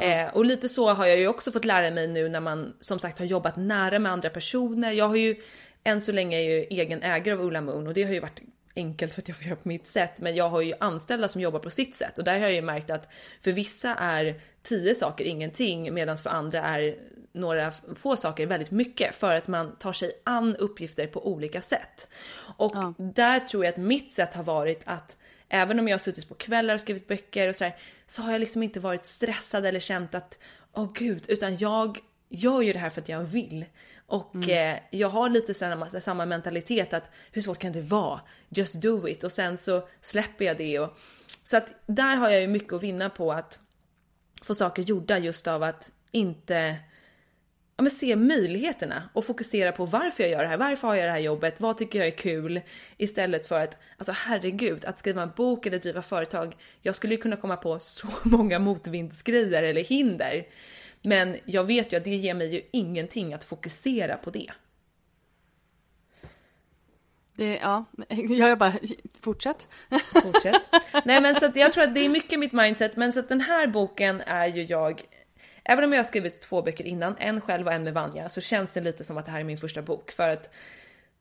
Eh, och lite så har jag ju också fått lära mig nu när man som sagt har jobbat nära med andra personer. Jag har ju än så länge är jag ju egen ägare av Ulla Moon och det har ju varit enkelt för att jag får göra på mitt sätt. Men jag har ju anställda som jobbar på sitt sätt och där har jag ju märkt att för vissa är tio saker ingenting medan för andra är några få saker väldigt mycket för att man tar sig an uppgifter på olika sätt. Och där tror jag att mitt sätt har varit att även om jag har suttit på kvällar och skrivit böcker och sådär så har jag liksom inte varit stressad eller känt att åh gud, utan jag gör ju det här för att jag vill. Och eh, jag har lite samma, samma mentalitet att hur svårt kan det vara? Just do it och sen så släpper jag det och så att där har jag ju mycket att vinna på att få saker gjorda just av att inte ja, men se möjligheterna och fokusera på varför jag gör det här. Varför har jag det här jobbet? Vad tycker jag är kul? Istället för att, alltså herregud, att skriva en bok eller driva företag. Jag skulle ju kunna komma på så många motvindsgrejer eller hinder. Men jag vet ju att det ger mig ju ingenting att fokusera på det. Det, ja, jag bara, fortsätt. Fortsätt. Nej men så att jag tror att det är mycket mitt mindset, men så att den här boken är ju jag Även om jag har skrivit två böcker innan, en själv och en med Vanja, så känns det lite som att det här är min första bok. För att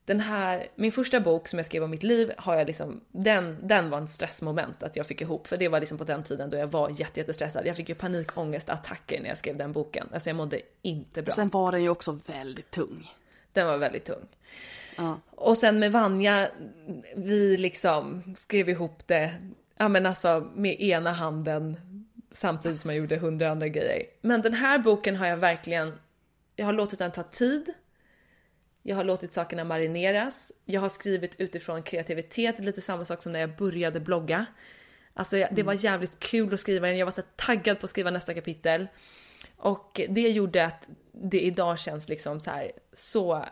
den här, min första bok som jag skrev om mitt liv har jag liksom, den, den var en stressmoment att jag fick ihop. För det var liksom på den tiden då jag var jätte, jättestressad. Jag fick ju panikångestattacker när jag skrev den boken. Alltså jag mådde inte bra. Och sen var den ju också väldigt tung. Den var väldigt tung. Ja. Och sen med Vanja, vi liksom skrev ihop det, ja men alltså med ena handen samtidigt som jag gjorde hundra andra grejer. Men den här boken har jag verkligen, jag har låtit den ta tid. Jag har låtit sakerna marineras. Jag har skrivit utifrån kreativitet, lite samma sak som när jag började blogga. Alltså jag, det var jävligt kul att skriva den, jag var så taggad på att skriva nästa kapitel. Och det gjorde att det idag känns liksom så här så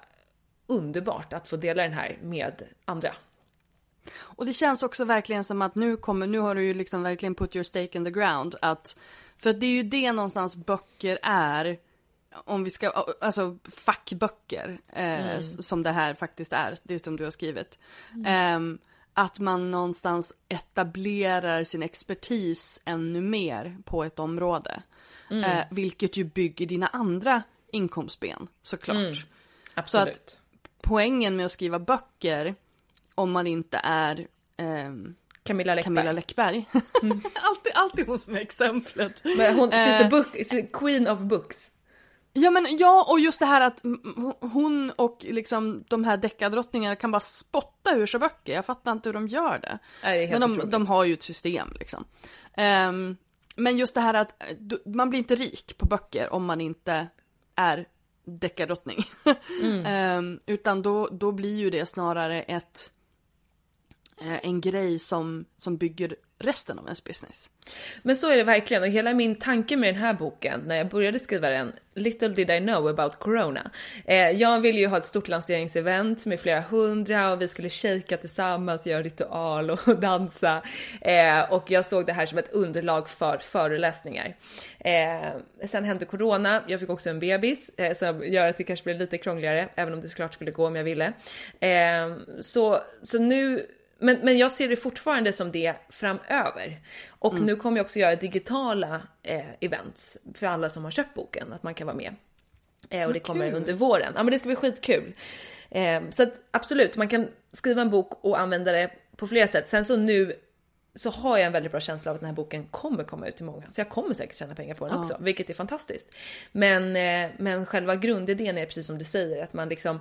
underbart att få dela den här med andra. Och det känns också verkligen som att nu kommer, nu har du ju liksom verkligen put your stake in the ground. Att, för att det är ju det någonstans böcker är. Om vi ska, alltså fackböcker. Eh, Mm. Som det här faktiskt är, det som du har skrivit. Ehm, att man någonstans etablerar sin expertis ännu mer på ett område. Mm. Eh, vilket ju bygger dina andra inkomstben såklart. Mm. Så Absolut. att poängen med att skriva böcker om man inte är ehm, Camilla Läckberg. Camilla Läckberg. alltid, alltid hon som är exemplet. Men hon, she's Eh, book, she's queen of books. Ja men ja och just det här att mm, hon och liksom de här deckardrottningarna kan bara spotta ur sig böcker. Jag fattar inte hur de gör det. Nej, det men de, de har ju ett system liksom. Ehm, men just det här att eh, man blir inte rik på böcker om man inte är deckardrottning. Mm. Ehm, utan då, då blir ju det snarare ett Eh, en grej som, som bygger resten av ens business. Men så är det verkligen och hela min tanke med den här boken när jag började skriva den, little did I know about corona. Eh, jag ville ju ha ett stort lanseringsevent med flera hundra och vi skulle shaka tillsammans, göra ritual och dansa. Eh, och jag såg det här som ett underlag för föreläsningar. Eh, sen hände corona, jag fick också en bebis eh, som gör att det kanske blir lite krångligare, även om det såklart skulle gå om jag ville. Eh, så, så nu men, men jag ser det fortfarande som det framöver. Och Mm. nu kommer jag också göra digitala eh, events för alla som har köpt boken, att man kan vara med. Eh, och det kommer kul. under våren. Ja men det ska bli skitkul. Eh, så att absolut, man kan skriva en bok och använda det på flera sätt. Sen så nu så har jag en väldigt bra känsla av att den här boken kommer komma ut till många. Så jag kommer säkert tjäna pengar på den Ja. också, vilket är fantastiskt. Men, eh, men själva grundidén är precis som du säger, att man liksom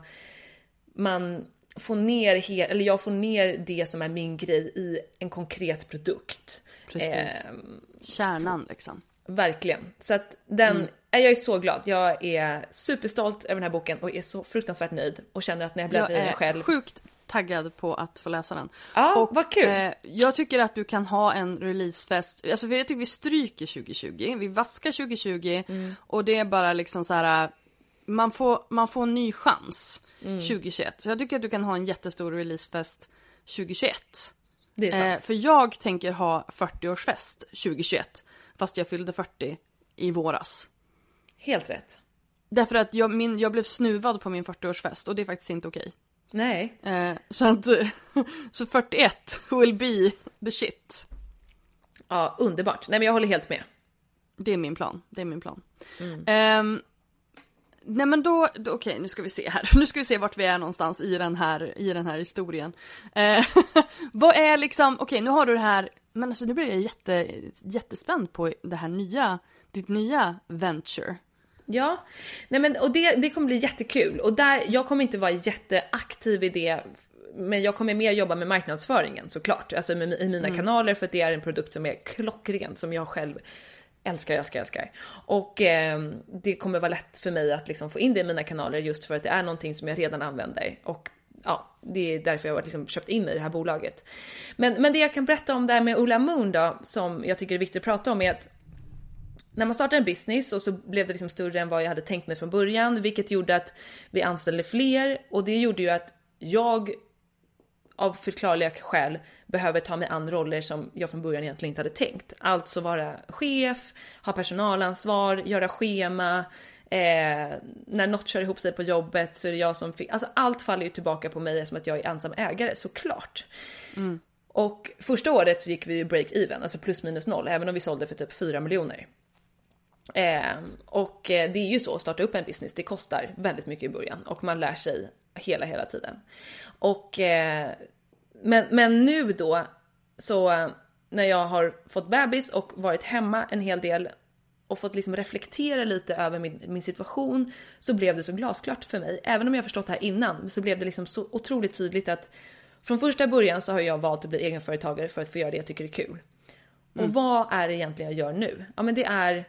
man får ner, he- eller jag får ner det som är min grej i en konkret produkt. Precis. Ehm, Kärnan liksom. verkligen. Så att den, Mm. eh, jag är så glad. Jag är superstolt över den här boken och är så fruktansvärt nöjd och känner att när jag bläddrar Jag i den är själv. sjukt taggad på att få läsa den. Ja, och, vad kul. Eh, jag tycker att du kan ha en releasefest, alltså för jag tycker vi stryker 2020, vi vaskar 2020 Mm. och det är bara liksom så här. Man får, man får en ny chans Mm. 2021. Så jag tycker att du kan ha en jättestor releasefest 2021. Det är sant. Eh, för jag tänker ha 40-årsfest 2021, fast jag fyllde 40 i våras. Helt rätt. Därför att jag, min, jag blev snuvad på min 40-årsfest och det är faktiskt inte okej. Nej. Eh, så att, så 41 will be the shit. Ja, underbart. Nej men jag håller helt med. Det är min plan, det är min plan. Mm. Ehm, nej men då, då okej nu ska vi se här, nu ska vi se vart vi är någonstans i den här, i den här historien. Eh, vad är liksom, okej nu har du det här, men alltså nu blir jag jätte, jättespänd på det här nya, ditt nya venture. Ja, nej men och det, det kommer bli jättekul och där, jag kommer inte vara jätteaktiv i det men jag kommer mer jobba med marknadsföringen såklart, alltså med, i mina Mm. kanaler för att det är en produkt som är klockren som jag själv älskar, älskar, älskar. Och eh, det kommer vara lätt för mig att liksom få in det i mina kanaler just för att det är någonting som jag redan använder och ja, det är därför jag har liksom köpt in mig i det här bolaget. Men, men det jag kan berätta om det här med Ola Moon då, som jag tycker är viktigt att prata om är att när man startar en business och så blev det liksom större än vad jag hade tänkt mig från början, vilket gjorde att vi anställde fler och det gjorde ju att jag av förklarliga skäl behöver ta mig an roller som jag från början egentligen inte hade tänkt. Alltså vara chef, ha personalansvar, göra schema. Eh, när något kör ihop sig på jobbet så är det jag som fick, alltså allt faller ju tillbaka på mig som att jag är ensam ägare såklart. Och första året så gick vi ju break even, alltså plus minus noll, även om vi sålde för typ 4 miljoner. Eh, och det är ju så, att starta upp en business, det kostar väldigt mycket i början och man lär sig hela, hela tiden. Och eh, men, men nu då så eh, när jag har fått bebis och varit hemma en hel del och fått liksom reflektera lite över min, min situation så blev det så glasklart för mig. Även om jag förstått det här innan så blev det liksom så otroligt tydligt att från första början så har jag valt att bli egenföretagare för att få göra det jag tycker är kul. Och vad är det egentligen jag gör nu? Ja men det är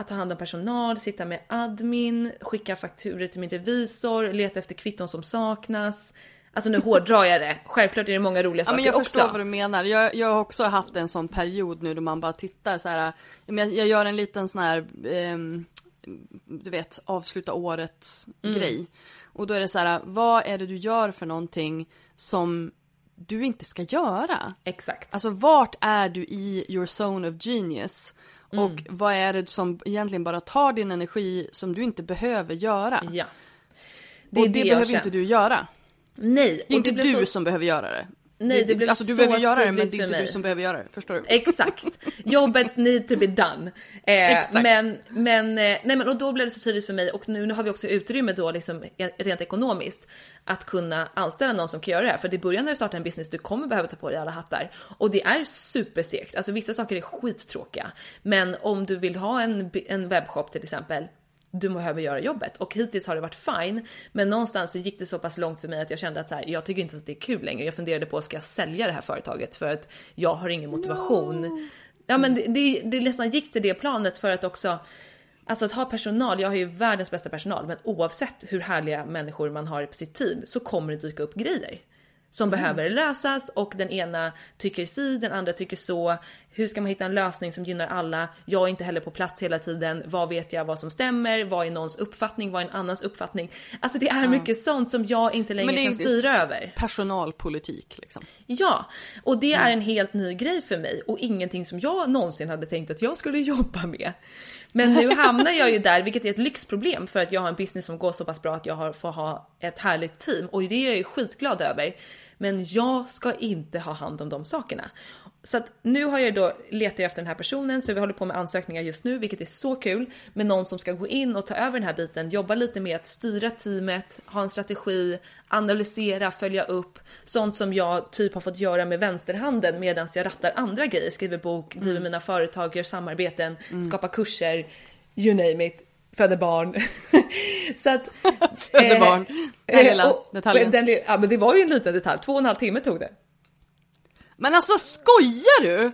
att ta hand om personal, sitta med admin, skicka fakturer till min revisor, leta efter kvitton som saknas. Alltså nu hårdrar jag det. Självklart är det många roliga Ja saker men jag också. förstår vad du menar. Jag, jag har också haft en sån period nu då man bara tittar så här. Jag, jag gör en liten sån här, ehm, du vet, avsluta året Mm. grej. Och då är det så här, vad är det du gör för någonting som du inte ska göra? Exakt. Alltså vart är du i your zone of genius? Mm. Och vad är det som egentligen bara tar din energi som du inte behöver göra? Ja. Det och det jag behöver inte du göra. Nej. Det är inte blev du så- som behöver göra det. Nej, det blev alltså, du så behöver göra det men det är inte du som behöver göra det. Förstår du? Exakt. Jobbet need to be done. Eh, Exakt. Men, men, eh, nej men och då blev det så tydligt för mig och nu, nu har vi också utrymme då liksom eh, rent ekonomiskt att kunna anställa någon som kan göra det här. För i början när du startar en business, du kommer behöva ta på dig alla hattar och det är supersegt. Alltså vissa saker är skittråkiga, men om du vill ha en, en webbshop till exempel du behöver göra jobbet och hittills har det varit fine. Men någonstans så gick det så pass långt för mig att jag kände att så här, jag tycker inte att det är kul längre. Jag funderade på ska jag sälja det här företaget för att jag har ingen motivation. Ja, men det, det, det nästan gick till det planet för att också Alltså att ha personal, jag har ju världens bästa personal, men oavsett hur härliga människor man har på sitt team så kommer det dyka upp grejer som behöver lösas och den ena tycker si, den andra tycker så. Hur ska man hitta en lösning som gynnar alla? Jag är inte heller på plats hela tiden. Vad vet jag vad som stämmer? Vad är någons uppfattning? Vad är en annans uppfattning? Alltså det är mycket sånt som jag inte längre kan styra över. Personalpolitik liksom. Ja, och det är en helt ny grej för mig och ingenting som jag någonsin hade tänkt att jag skulle jobba med. Men nu hamnar jag ju där, vilket är ett lyxproblem för att jag har en business som går så pass bra att jag har, får ha ett härligt team och det är jag ju skitglad över. Men jag ska inte ha hand om de sakerna. Så att nu har jag då letat efter den här personen så vi håller på med ansökningar just nu, vilket är så kul med någon som ska gå in och ta över den här biten, jobba lite med att styra teamet, ha en strategi, analysera, följa upp sånt som jag typ har fått göra med vänsterhanden medan jag rattar andra grejer, skriver bok, driver mina företag, gör samarbeten, skapar kurser, you name it föder barn. så att... Föder eh, barn. Den lilla eh, och- detaljen. Den, ja men det var ju en liten detalj, två och en halv timme tog det. Men alltså skojar du?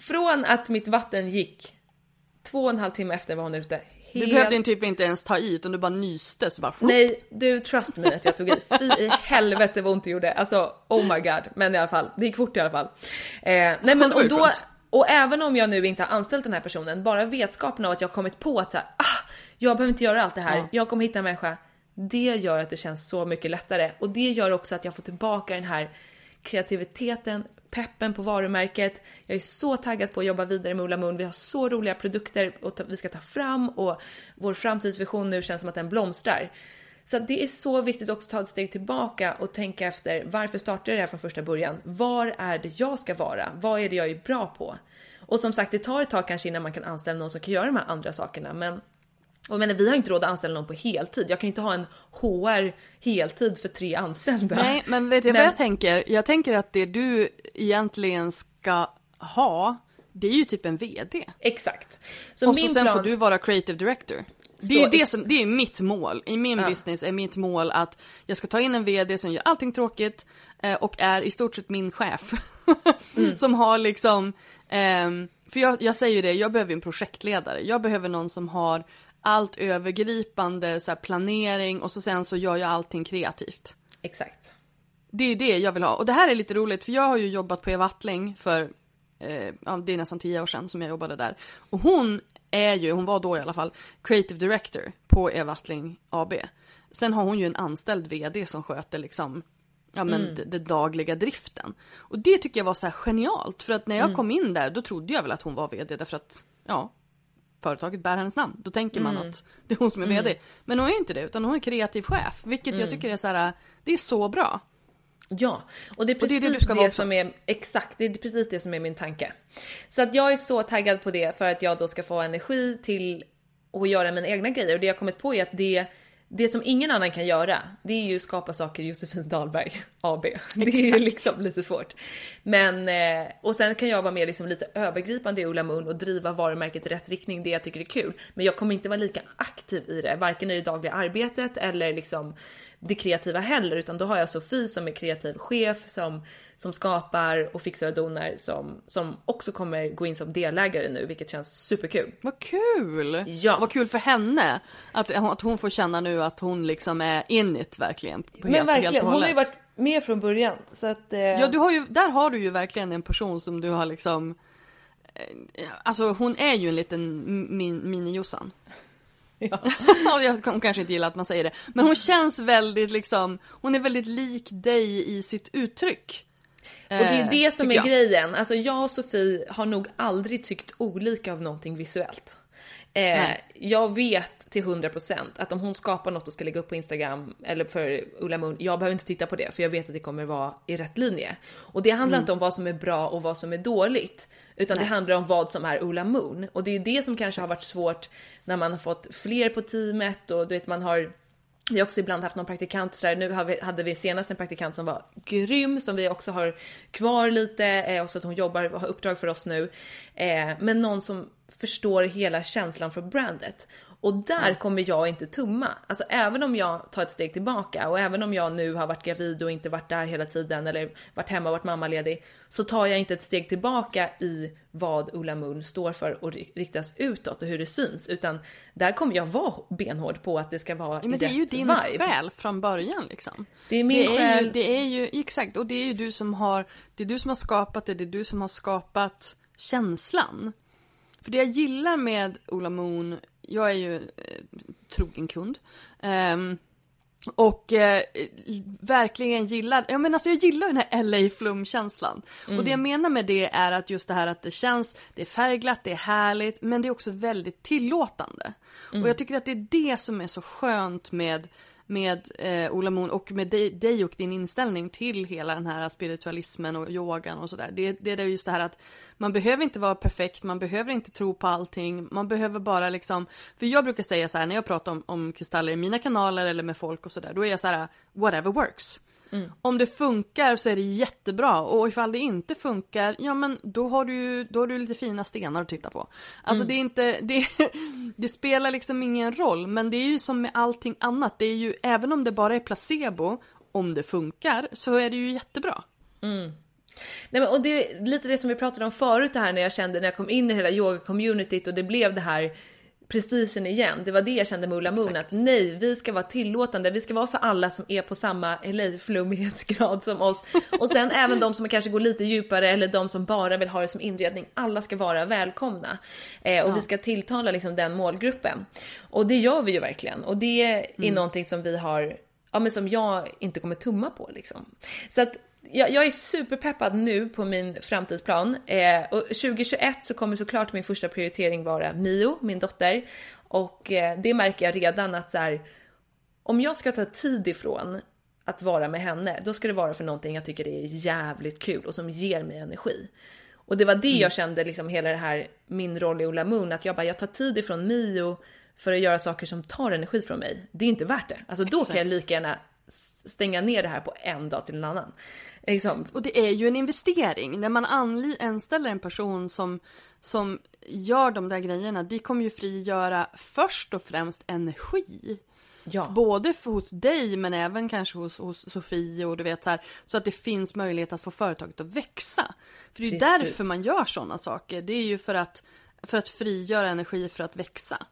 Från att mitt vatten gick, två och en halv timme efter var hon ute. Du Helt- behövde typ inte ens ta i utan du bara nyste så bara Nej, du trust me att jag tog i. Fy i helvete vad ont det gjorde. Alltså oh my god. Men i alla fall, det gick fort i alla fall. Eh, nej men och då, och även om jag nu inte har anställt den här personen, bara vetskapen av att jag kommit på att så här, ah, jag behöver inte göra allt det här. Ja. Jag kommer hitta en människa. Det gör att det känns så mycket lättare och det gör också att jag får tillbaka den här kreativiteten, peppen på varumärket. Jag är så taggad på att jobba vidare med Ola Moon. Vi har så roliga produkter och ta- vi ska ta fram och vår framtidsvision nu känns som att den blomstrar. Så det är så viktigt också att ta ett steg tillbaka och tänka efter varför startade jag det här från första början? Var är det jag ska vara? Vad är det jag är bra på? Och som sagt, det tar ett tag kanske innan man kan anställa någon som kan göra de här andra sakerna, men och menar, vi har inte råd att anställa någon på heltid. Jag kan inte ha en HR heltid för tre anställda. Nej, men vet du Men- vad jag tänker? Jag tänker att det du egentligen ska ha, det är ju typ en VD. Exakt. Så och så sen plan... får du vara creative director. Det är ju det som, det är mitt mål. I min Ja. business är mitt mål att jag ska ta in en VD som gör allting tråkigt eh, och är i stort sett min chef. Mm. som har liksom, ehm, för jag, jag säger ju det, jag behöver en projektledare. Jag behöver någon som har allt övergripande så här, planering och så sen så gör jag allting kreativt. Exakt. Det är det jag vill ha. Och det här är lite roligt för jag har ju jobbat på Eva Attling för, eh, ja, det är nästan tio år sedan som jag jobbade där. Och hon är ju, hon var då i alla fall, creative director på Eva Attling AB. Sen har hon ju en anställd vd som sköter liksom, ja men Mm. det, det dagliga driften. Och det tycker jag var så här genialt för att när jag Mm. kom in där då trodde jag väl att hon var vd därför att, ja, företaget bär hennes namn. Då tänker man Mm. att det är hon som är Mm. vd. Men hon är inte det utan hon är kreativ chef, vilket jag Mm. tycker är så här, det är så bra. Ja, och det är Och det är precis det det, som är exakt, det är precis det som är min tanke. Så att jag är så taggad på det för att jag då ska få energi till att göra mina egna grejer och det jag kommit på är att det det som ingen annan kan göra, det är ju skapa saker i Josefin Dahlberg AB. Det är ju liksom lite svårt. Men, eh, och sen kan jag vara med liksom lite övergripande i Ulla Moon och driva varumärket i rätt riktning, det jag tycker är kul. Men jag kommer inte vara lika aktiv i det, varken i det dagliga arbetet eller liksom det kreativa heller, utan då har jag Sofie som är kreativ chef som, som skapar och fixar och donar som, som också kommer gå in som delägare nu, vilket känns superkul. Vad kul! Ja. Vad kul för henne att, att hon får känna nu att hon liksom är in it verkligen. Men helt, verkligen, helt hon har ju varit med från början. Så att, eh, Ja, du har ju, där har du ju verkligen en person som du har liksom eh, Alltså hon är ju en liten min, mini-Jossan. Ja. Hon kanske inte gillar att man säger det. Men hon känns väldigt liksom, hon är väldigt lik dig i sitt uttryck. Och det är Eh, det som är jag. grejen. Alltså jag och Sofie har nog aldrig tyckt olika av någonting visuellt. Eh, jag vet till 100% att om hon skapar något och ska lägga upp på Instagram eller för Ulla Moon, jag behöver inte titta på det för jag vet att det kommer vara i rätt linje. Och det handlar Mm. inte om vad som är bra och vad som är dåligt, utan det Nej. handlar om vad som är Ulla Moon. Och det är det som kanske har varit svårt när man har fått fler på teamet och du vet man har vi har också ibland haft någon praktikant och sådär. Nu vi- hade vi senast en praktikant som var grym som vi också har kvar lite eh, och så att hon jobbar och har uppdrag för oss nu. Eh, men någon som förstår hela känslan för brandet. Och där kommer jag inte tumma. Alltså även om jag tar ett steg tillbaka och även om jag nu har varit gravid och inte varit där hela tiden eller varit hemma och varit mammaledig så tar jag inte ett steg tillbaka i vad Ulla Moon står för och ri- riktas utåt och hur det syns utan där kommer jag vara benhård på att det ska vara Ja, men det är ju din vibe. själ från början liksom. Det är min det är själ. Ju, det är ju, exakt, och det är ju du som har, det är du som har skapat det, det är du som har skapat känslan. För det jag gillar med Ola Moon, jag är ju eh, trogen kund. Ehm, och eh, verkligen gillar, ja men alltså jag gillar den här LA flumkänslan. Mm. Och det jag menar med det är att just det här att det känns, det är färgglatt, det är härligt, men det är också väldigt tillåtande. Mm. Och jag tycker att det är det som är så skönt med med eh, Ola Moon och med dig, dig och din inställning till hela den här spiritualismen och yogan och sådär. Det, det är just det här att man behöver inte vara perfekt, man behöver inte tro på allting, man behöver bara liksom, för jag brukar säga så här när jag pratar om, om kristaller i mina kanaler eller med folk och sådär, då är jag så här, ah, whatever works. Om det funkar så är det jättebra. Och ifall det inte funkar, ja men då har du, då har du lite fina stenar att titta på. Alltså det är inte, det, det spelar liksom ingen roll, men det är ju som med allting annat, det är ju, även om det bara är placebo, om det funkar, så är det ju jättebra. Nej, men, och det är lite det som vi pratade om förut det här när jag kände när jag kom in i hela yoga-communityt och det blev det här prestigen igen. Det var det jag kände med Ulla Moon att nej, vi ska vara tillåtande. Vi ska vara för alla som är på samma LA-flummighetsgrad som oss och sen även de som kanske går lite djupare eller de som bara vill ha det som inredning. Alla ska vara välkomna eh, och Ja. vi ska tilltala liksom den målgruppen och det gör vi ju verkligen och det är någonting som vi har ja, men som jag inte kommer tumma på liksom. Så att jag, jag är superpeppad nu på min framtidsplan eh, och 2021 så kommer såklart min första prioritering vara Mio, min dotter och eh, det märker jag redan att så här, om jag ska ta tid ifrån att vara med henne, då ska det vara för någonting jag tycker är jävligt kul och som ger mig energi. Och det var det jag kände liksom hela det här, min roll i Ola Moon, att jag bara, jag tar tid ifrån Mio för att göra saker som tar energi från mig. Det är inte värt det. Alltså då kan jag lika gärna stänga ner det här på en dag till en annan. Liksom, Och det är ju en investering. När man anställer en person som, som gör de där grejerna, det kommer ju frigöra först och främst energi. ja. Både för, hos dig men även kanske hos, hos Sofie och du vet så här. Så att det finns möjlighet att få företaget att växa. För det är Precis. därför man gör sådana saker. Det är ju för att, för att frigöra energi för att växa.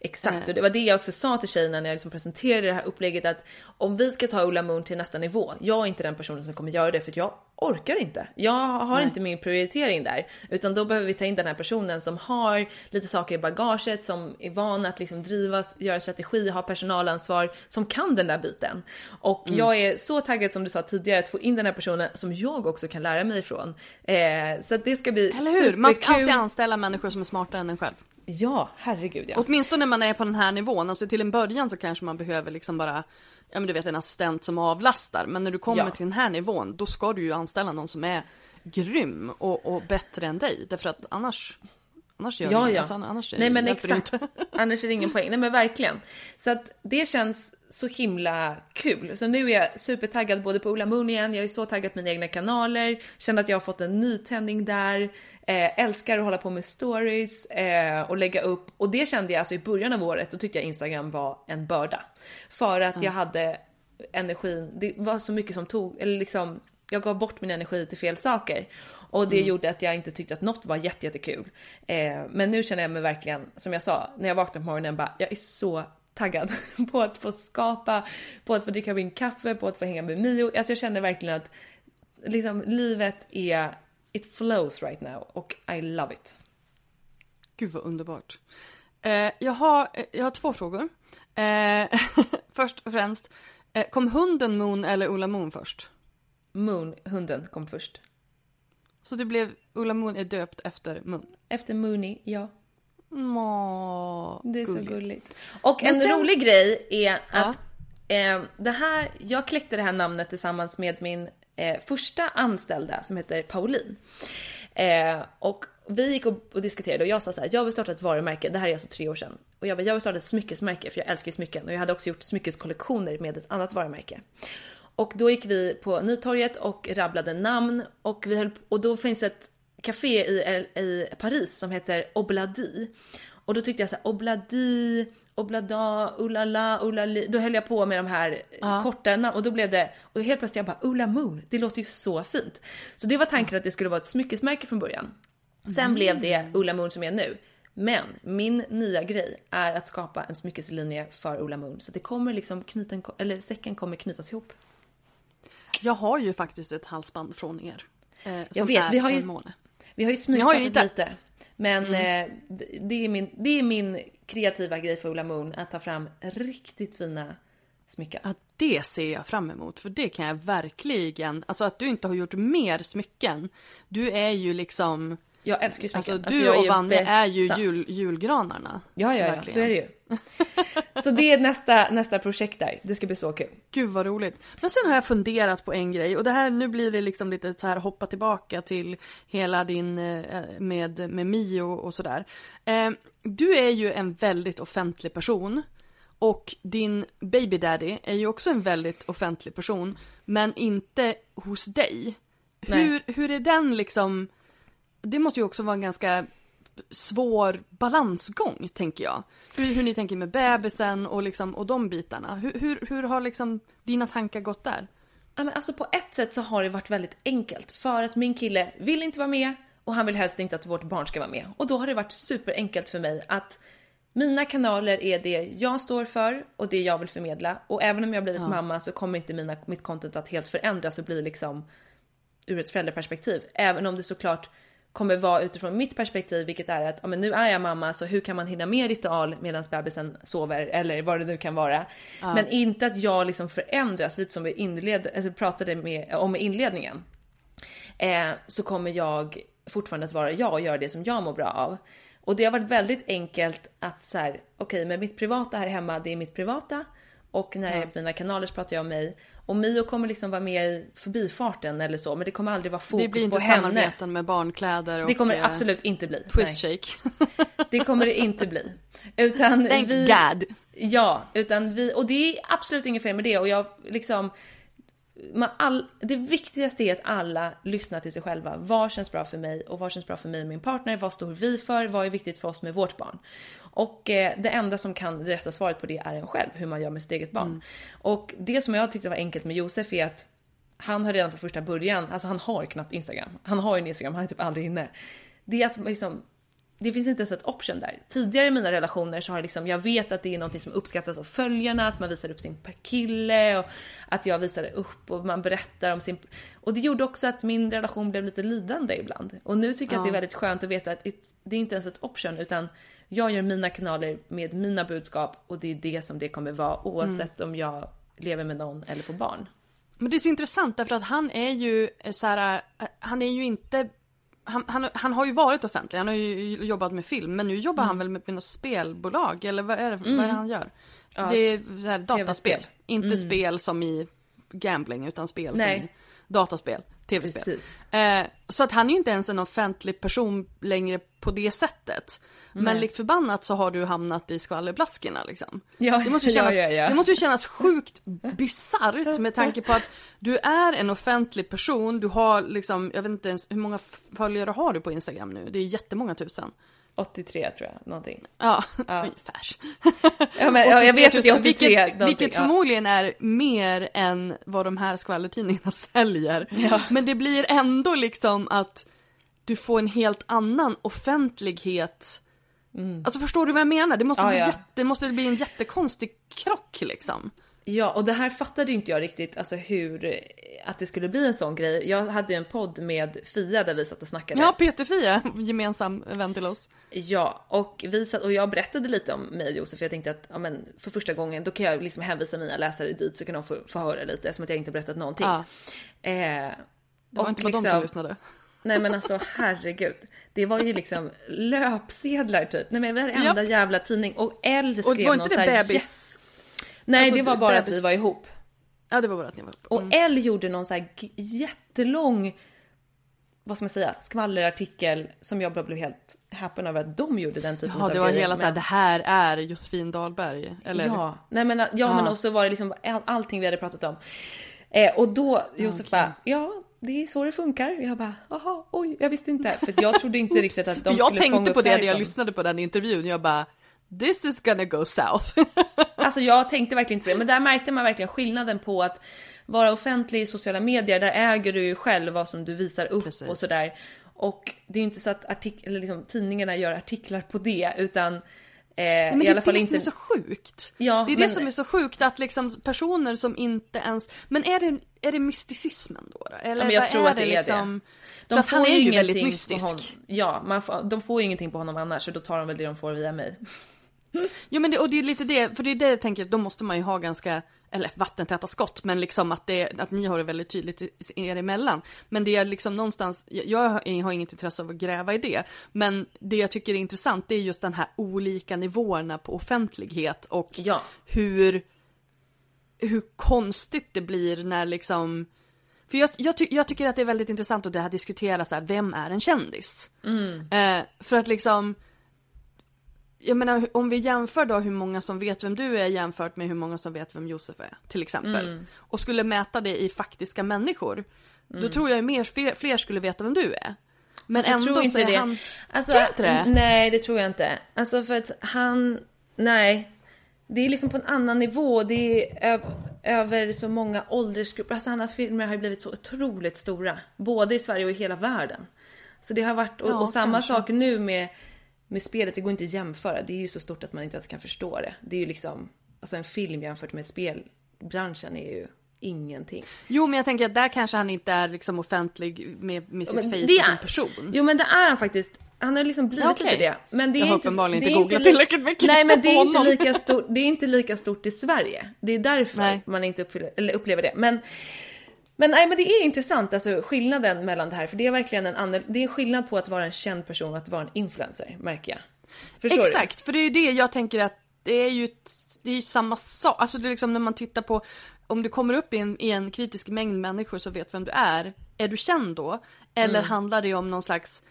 Exakt, och det var det jag också sa till tjejerna när jag liksom presenterade det här upplägget att om vi ska ta Ola Moon till nästa nivå, jag är inte den personen som kommer göra det för jag orkar inte. Jag har inte min prioritering där, utan då behöver vi ta in den här personen som har lite saker i bagaget, som är van att liksom drivas, göra strategi, ha personalansvar, som kan den där biten. Och jag är så taggad som du sa tidigare att få in den här personen som jag också kan lära mig ifrån. Eh, så att det ska bli Eller hur? Man ska superkul. alltid anställa människor som är smartare än en själv. Ja, herregud ja. Åtminstone när man är på den här nivån. Alltså till en början så kanske man behöver liksom bara, ja men du vet en assistent som avlastar. Men när du kommer Ja. till den här nivån, då ska du ju anställa någon som är grym och, och bättre än dig. Därför att annars, annars gör Ja, det ja. alltså, annars Nej men exakt. Annars är det ingen poäng. Nej men verkligen. Så att det känns så himla kul. Så nu är jag supertaggad både på Ola Moon igen, jag är så taggad på mina egna kanaler, känner att jag har fått en nytändning där, eh, älskar att hålla på med stories eh, och lägga upp. Och det kände jag alltså i början av året, då tyckte jag Instagram var en börda. För att jag hade energin, det var så mycket som tog, eller liksom jag gav bort min energi till fel saker. Och det gjorde att jag inte tyckte att något var jätte, jättekul. Eh, men nu känner jag mig verkligen, som jag sa, när jag vaknade på morgonen bara, jag är så taggad på att få skapa, på att få dricka min kaffe, på att få hänga med Mio. Alltså jag känner verkligen att liksom livet är, it flows right now och I love it. Gud vad underbart. Eh, jag, har, eh, jag har två frågor. Eh, först och främst, eh, kom hunden Moon eller Ola Moon först? Moon, hunden, kom först. Så det blev, Ola Moon är döpt efter Moon? Efter Mooney, ja. Må, Det är så gulligt. gulligt. Och Men en sen- rolig grej är att eh, det här, jag kläckte det här namnet tillsammans med min eh, första anställda som heter Pauline. Eh, och vi gick och, och diskuterade och jag sa så här, jag vill starta ett varumärke, det här är alltså tre år sedan. Och jag bara, jag vill starta ett smyckesmärke för jag älskar ju smycken och jag hade också gjort smyckeskollektioner med ett annat varumärke. Och då gick vi på Nytorget och rabblade namn och, vi höll, och då finns ett café i, i Paris som heter Obladi. Och då tyckte jag så här, Obladi, Oblada, Ulala, Ulali. Då höll jag på med de här korta namn och då blev det, och helt plötsligt jag bara Ulla Moon, det låter ju så fint. Så det var tanken att det skulle vara ett smyckesmärke från början. Sen blev det Ulla Moon som är nu. Men min nya grej är att skapa en smyckeslinje för Ulla Moon. Så det kommer liksom knuten, eller säcken kommer knytas ihop. Jag har ju faktiskt ett halsband från er. Eh, Jag vet, vi har ju, vi har ju smygstartat lite. Men eh, det, är min, det är min kreativa grej för Ulla Moon, att ta fram riktigt fina smycken. Ja, det ser jag fram emot. För det kan jag verkligen, alltså att du inte har gjort mer smycken. Du är ju liksom, Jag älskar ju smycken. alltså Alltså, du jag och Vanja är ju jul, julgranarna. Ja, ja, ja, så är det ju. Så det är nästa, nästa projekt där. Det ska bli så kul. Gud vad roligt. Men sen har jag funderat på en grej och det här, nu blir det liksom lite så här hoppa tillbaka till hela din eh, med, med Mio och sådär. Eh, du är ju en väldigt offentlig person och din baby daddy är ju också en väldigt offentlig person men inte hos dig. Nej. Hur, hur är den liksom, det måste ju också vara en ganska svår balansgång tänker jag. Hur, hur ni tänker med bebisen och, liksom, och de bitarna. Hur, hur, hur har liksom dina tankar gått där? Ja, men alltså på ett sätt så har det varit väldigt enkelt för att min kille vill inte vara med och han vill helst inte att vårt barn ska vara med. Och då har det varit superenkelt för mig att mina kanaler är det jag står för och det jag vill förmedla. Och även om jag blivit mamma så kommer inte mina, mitt content att helt förändras och bli liksom ur ett föräldraperspektiv. Även om det såklart kommer vara utifrån mitt perspektiv, vilket är att ja, men nu är jag mamma så hur kan man hinna med ritual medan bebisen sover eller vad det nu kan vara. Men inte att jag liksom förändras lite som vi inled, alltså pratade med, om i inledningen. Eh, så kommer jag fortfarande att vara jag och göra det som jag mår bra av. Och det har varit väldigt enkelt att så här, okej, men mitt privata här hemma, det är mitt privata. Och när jag är på mina kanaler så pratar jag om mig. Och Mio kommer liksom vara med i förbifarten eller så, men det kommer aldrig vara fokus Det blir inte på henne. samarbeten med barnkläder och Det kommer det eh, absolut inte bli. twist Nej, shake. det kommer det inte bli. Utan Thank vi, God. Ja, utan vi, och det är absolut inget fel med det och jag liksom man all, det viktigaste är att alla lyssnar till sig själva. Vad känns bra för mig och vad känns bra för mig och min partner? Vad står vi för? Vad är viktigt för oss med vårt barn? Och eh, det enda som kan det rätta svaret på det är en själv, hur man gör med sitt eget barn. Och det som jag tyckte var enkelt med Josef är att han har redan från första början, alltså han har knappt Instagram. Han har ju en Instagram, han är typ aldrig inne. Det är att liksom det finns inte ens ett option där. Tidigare i mina relationer så har liksom, jag vet att det är något som uppskattas av följarna, att man visar upp sin kille och att jag visar upp och man berättar om sin... Och det gjorde också att min relation blev lite lidande ibland. Och nu tycker jag att det är väldigt skönt att veta att det är inte ens ett option utan jag gör mina kanaler med mina budskap och det är det som det kommer vara oavsett om jag lever med någon eller får barn. Men det är så intressant därför att han är ju så här, eh, han är ju inte han, han, han har ju varit offentlig, han har ju jobbat med film men nu jobbar Mm. han väl med, något spelbolag eller vad är det, vad är det han gör? Ja, det är så dataspel, inte spel som i gambling utan spel som Nej. i dataspel, tv-spel. Eh, så att han är ju inte ens en offentlig person längre på det sättet. Men likt förbannat så har du hamnat i skvallerblaskorna liksom. Ja, det, måste ju kännas, ja, ja. det måste ju kännas sjukt bisarrt med tanke på att du är en offentlig person, du har liksom, jag vet inte ens hur många följare har du på Instagram nu? Det är jättemånga tusen. 83 tror jag, någonting. Ja, Ja. ungefär. Ja, men, ja, jag vet att det är 83 vilket, någonting, vilket förmodligen är mer än vad de här skvallertidningarna säljer. Ja. Men det blir ändå liksom att du får en helt annan offentlighet. Alltså förstår du vad jag menar? Det måste, Ja, bli, ja. Jätte, måste bli en jättekonstig krock liksom. Ja, och det här fattade inte jag riktigt, alltså hur, att det skulle bli en sån grej. Jag hade ju en podd med Fia där vi satt och snackade. Ja, Peter Fia, gemensam vän till oss. Ja, och, vi satt, och jag berättade lite om mig och Josef, för jag tänkte att ja, men, för första gången då kan jag liksom hänvisa mina läsare dit så kan de få, få höra lite, som att jag inte berättat någonting. Ja. Eh, Det var och inte bara de som liksom- lyssnade. nej men alltså herregud. Det var ju liksom löpsedlar typ. Nej men varenda Japp. jävla tidning. Och Och skrev var någon inte så det här... bebis? Nej Alltså, det var det- bara att vi var ihop. Ja det var bara att ni var Och mm. L gjorde någon så här jättelång, vad ska man säga, skvallerartikel som jag bara blev helt häpen över att de gjorde den typen Ja av det var grejer. hela såhär, Men- det här är Josefin Dahlberg. Eller? Ja, nej men, ja, men Ja. och så var det liksom all, allting vi hade pratat om. Eh, och då Josef bara, ja det är så det funkar. Jag bara, jaha, oj, jag visste inte. För jag trodde inte riktigt att de jag skulle fånga tänkte upp på det när jag lyssnade på den intervjun. Jag bara, this is gonna go south. Alltså jag tänkte verkligen inte på det, men där märkte man verkligen skillnaden på att vara offentlig i sociala medier, där äger du ju själv vad som du visar upp Precis. och sådär. Och det är ju inte så att artik- eller liksom, tidningarna gör artiklar på det, utan eh, Men i det alla är fall det inte... som är så sjukt. Ja, det är men- det som är så sjukt att liksom personer som inte ens, men är det, är det mysticismen då? då? Eller Ja, men jag vad tror är att det är liksom, De för att han får är ju väldigt mystisk. Ja, man får, de får ju ingenting på honom annars, så då tar de väl det de får via mig. Jo men det, och det är lite det, för det är det jag tänker, då måste man ju ha ganska, eller vattentäta skott, men liksom att, det, att ni har det väldigt tydligt er emellan. Men det är liksom någonstans, jag, har har inget intresse av att gräva i det, men det jag tycker är intressant det är just den här olika nivåerna på offentlighet och Ja. hur, hur konstigt det blir när liksom för jag, jag, ty, jag tycker att det är väldigt intressant att det så här, vem är en kändis? Eh, för att liksom, jag menar om vi jämför då hur många som vet vem du är jämfört med hur många som vet vem Josef är, till exempel. Mm. Och skulle mäta det i faktiska människor, då tror jag mer, fler, fler skulle veta vem du är. Men jag ändå tror så är det. han... Alltså, Tror inte det? Nej, det tror jag inte. Alltså för att han, nej. Det är liksom på en annan nivå. Det är ö- över så många åldersgrupper. Alltså hans filmer har ju blivit så otroligt stora. Både i Sverige och i hela världen. Så det har varit, och, Ja, och samma kanske. sak nu med, med spelet. Det går inte att jämföra. Det är ju så stort att man inte ens kan förstå det. Det är ju liksom, alltså en film jämfört med spelbranschen är ju ingenting. Jo men jag tänker att där kanske han inte är liksom offentlig med, med sitt Men face och sin person. Jo men det är han faktiskt. Han har liksom blivit Ja, okej. lite det. Men det är Jag har inte, uppenbarligen inte googlat li- tillräckligt mycket Nej men det är, på inte honom. lika stort, det är inte lika stort i Sverige. Det är därför Nej. man inte upplever det. Men, men, nej, men det är intressant alltså skillnaden mellan det här. För det är verkligen en annan, det är skillnad på att vara en känd person och att vara en influencer märker jag. Förstår du? Exakt, för det är ju det jag tänker att det är ju, ett, det är ju samma sak. Alltså det är liksom när man tittar på, om du kommer upp i en, i en kritisk mängd människor som vet vem du är, är du känd då? Eller Mm. handlar det om någon slags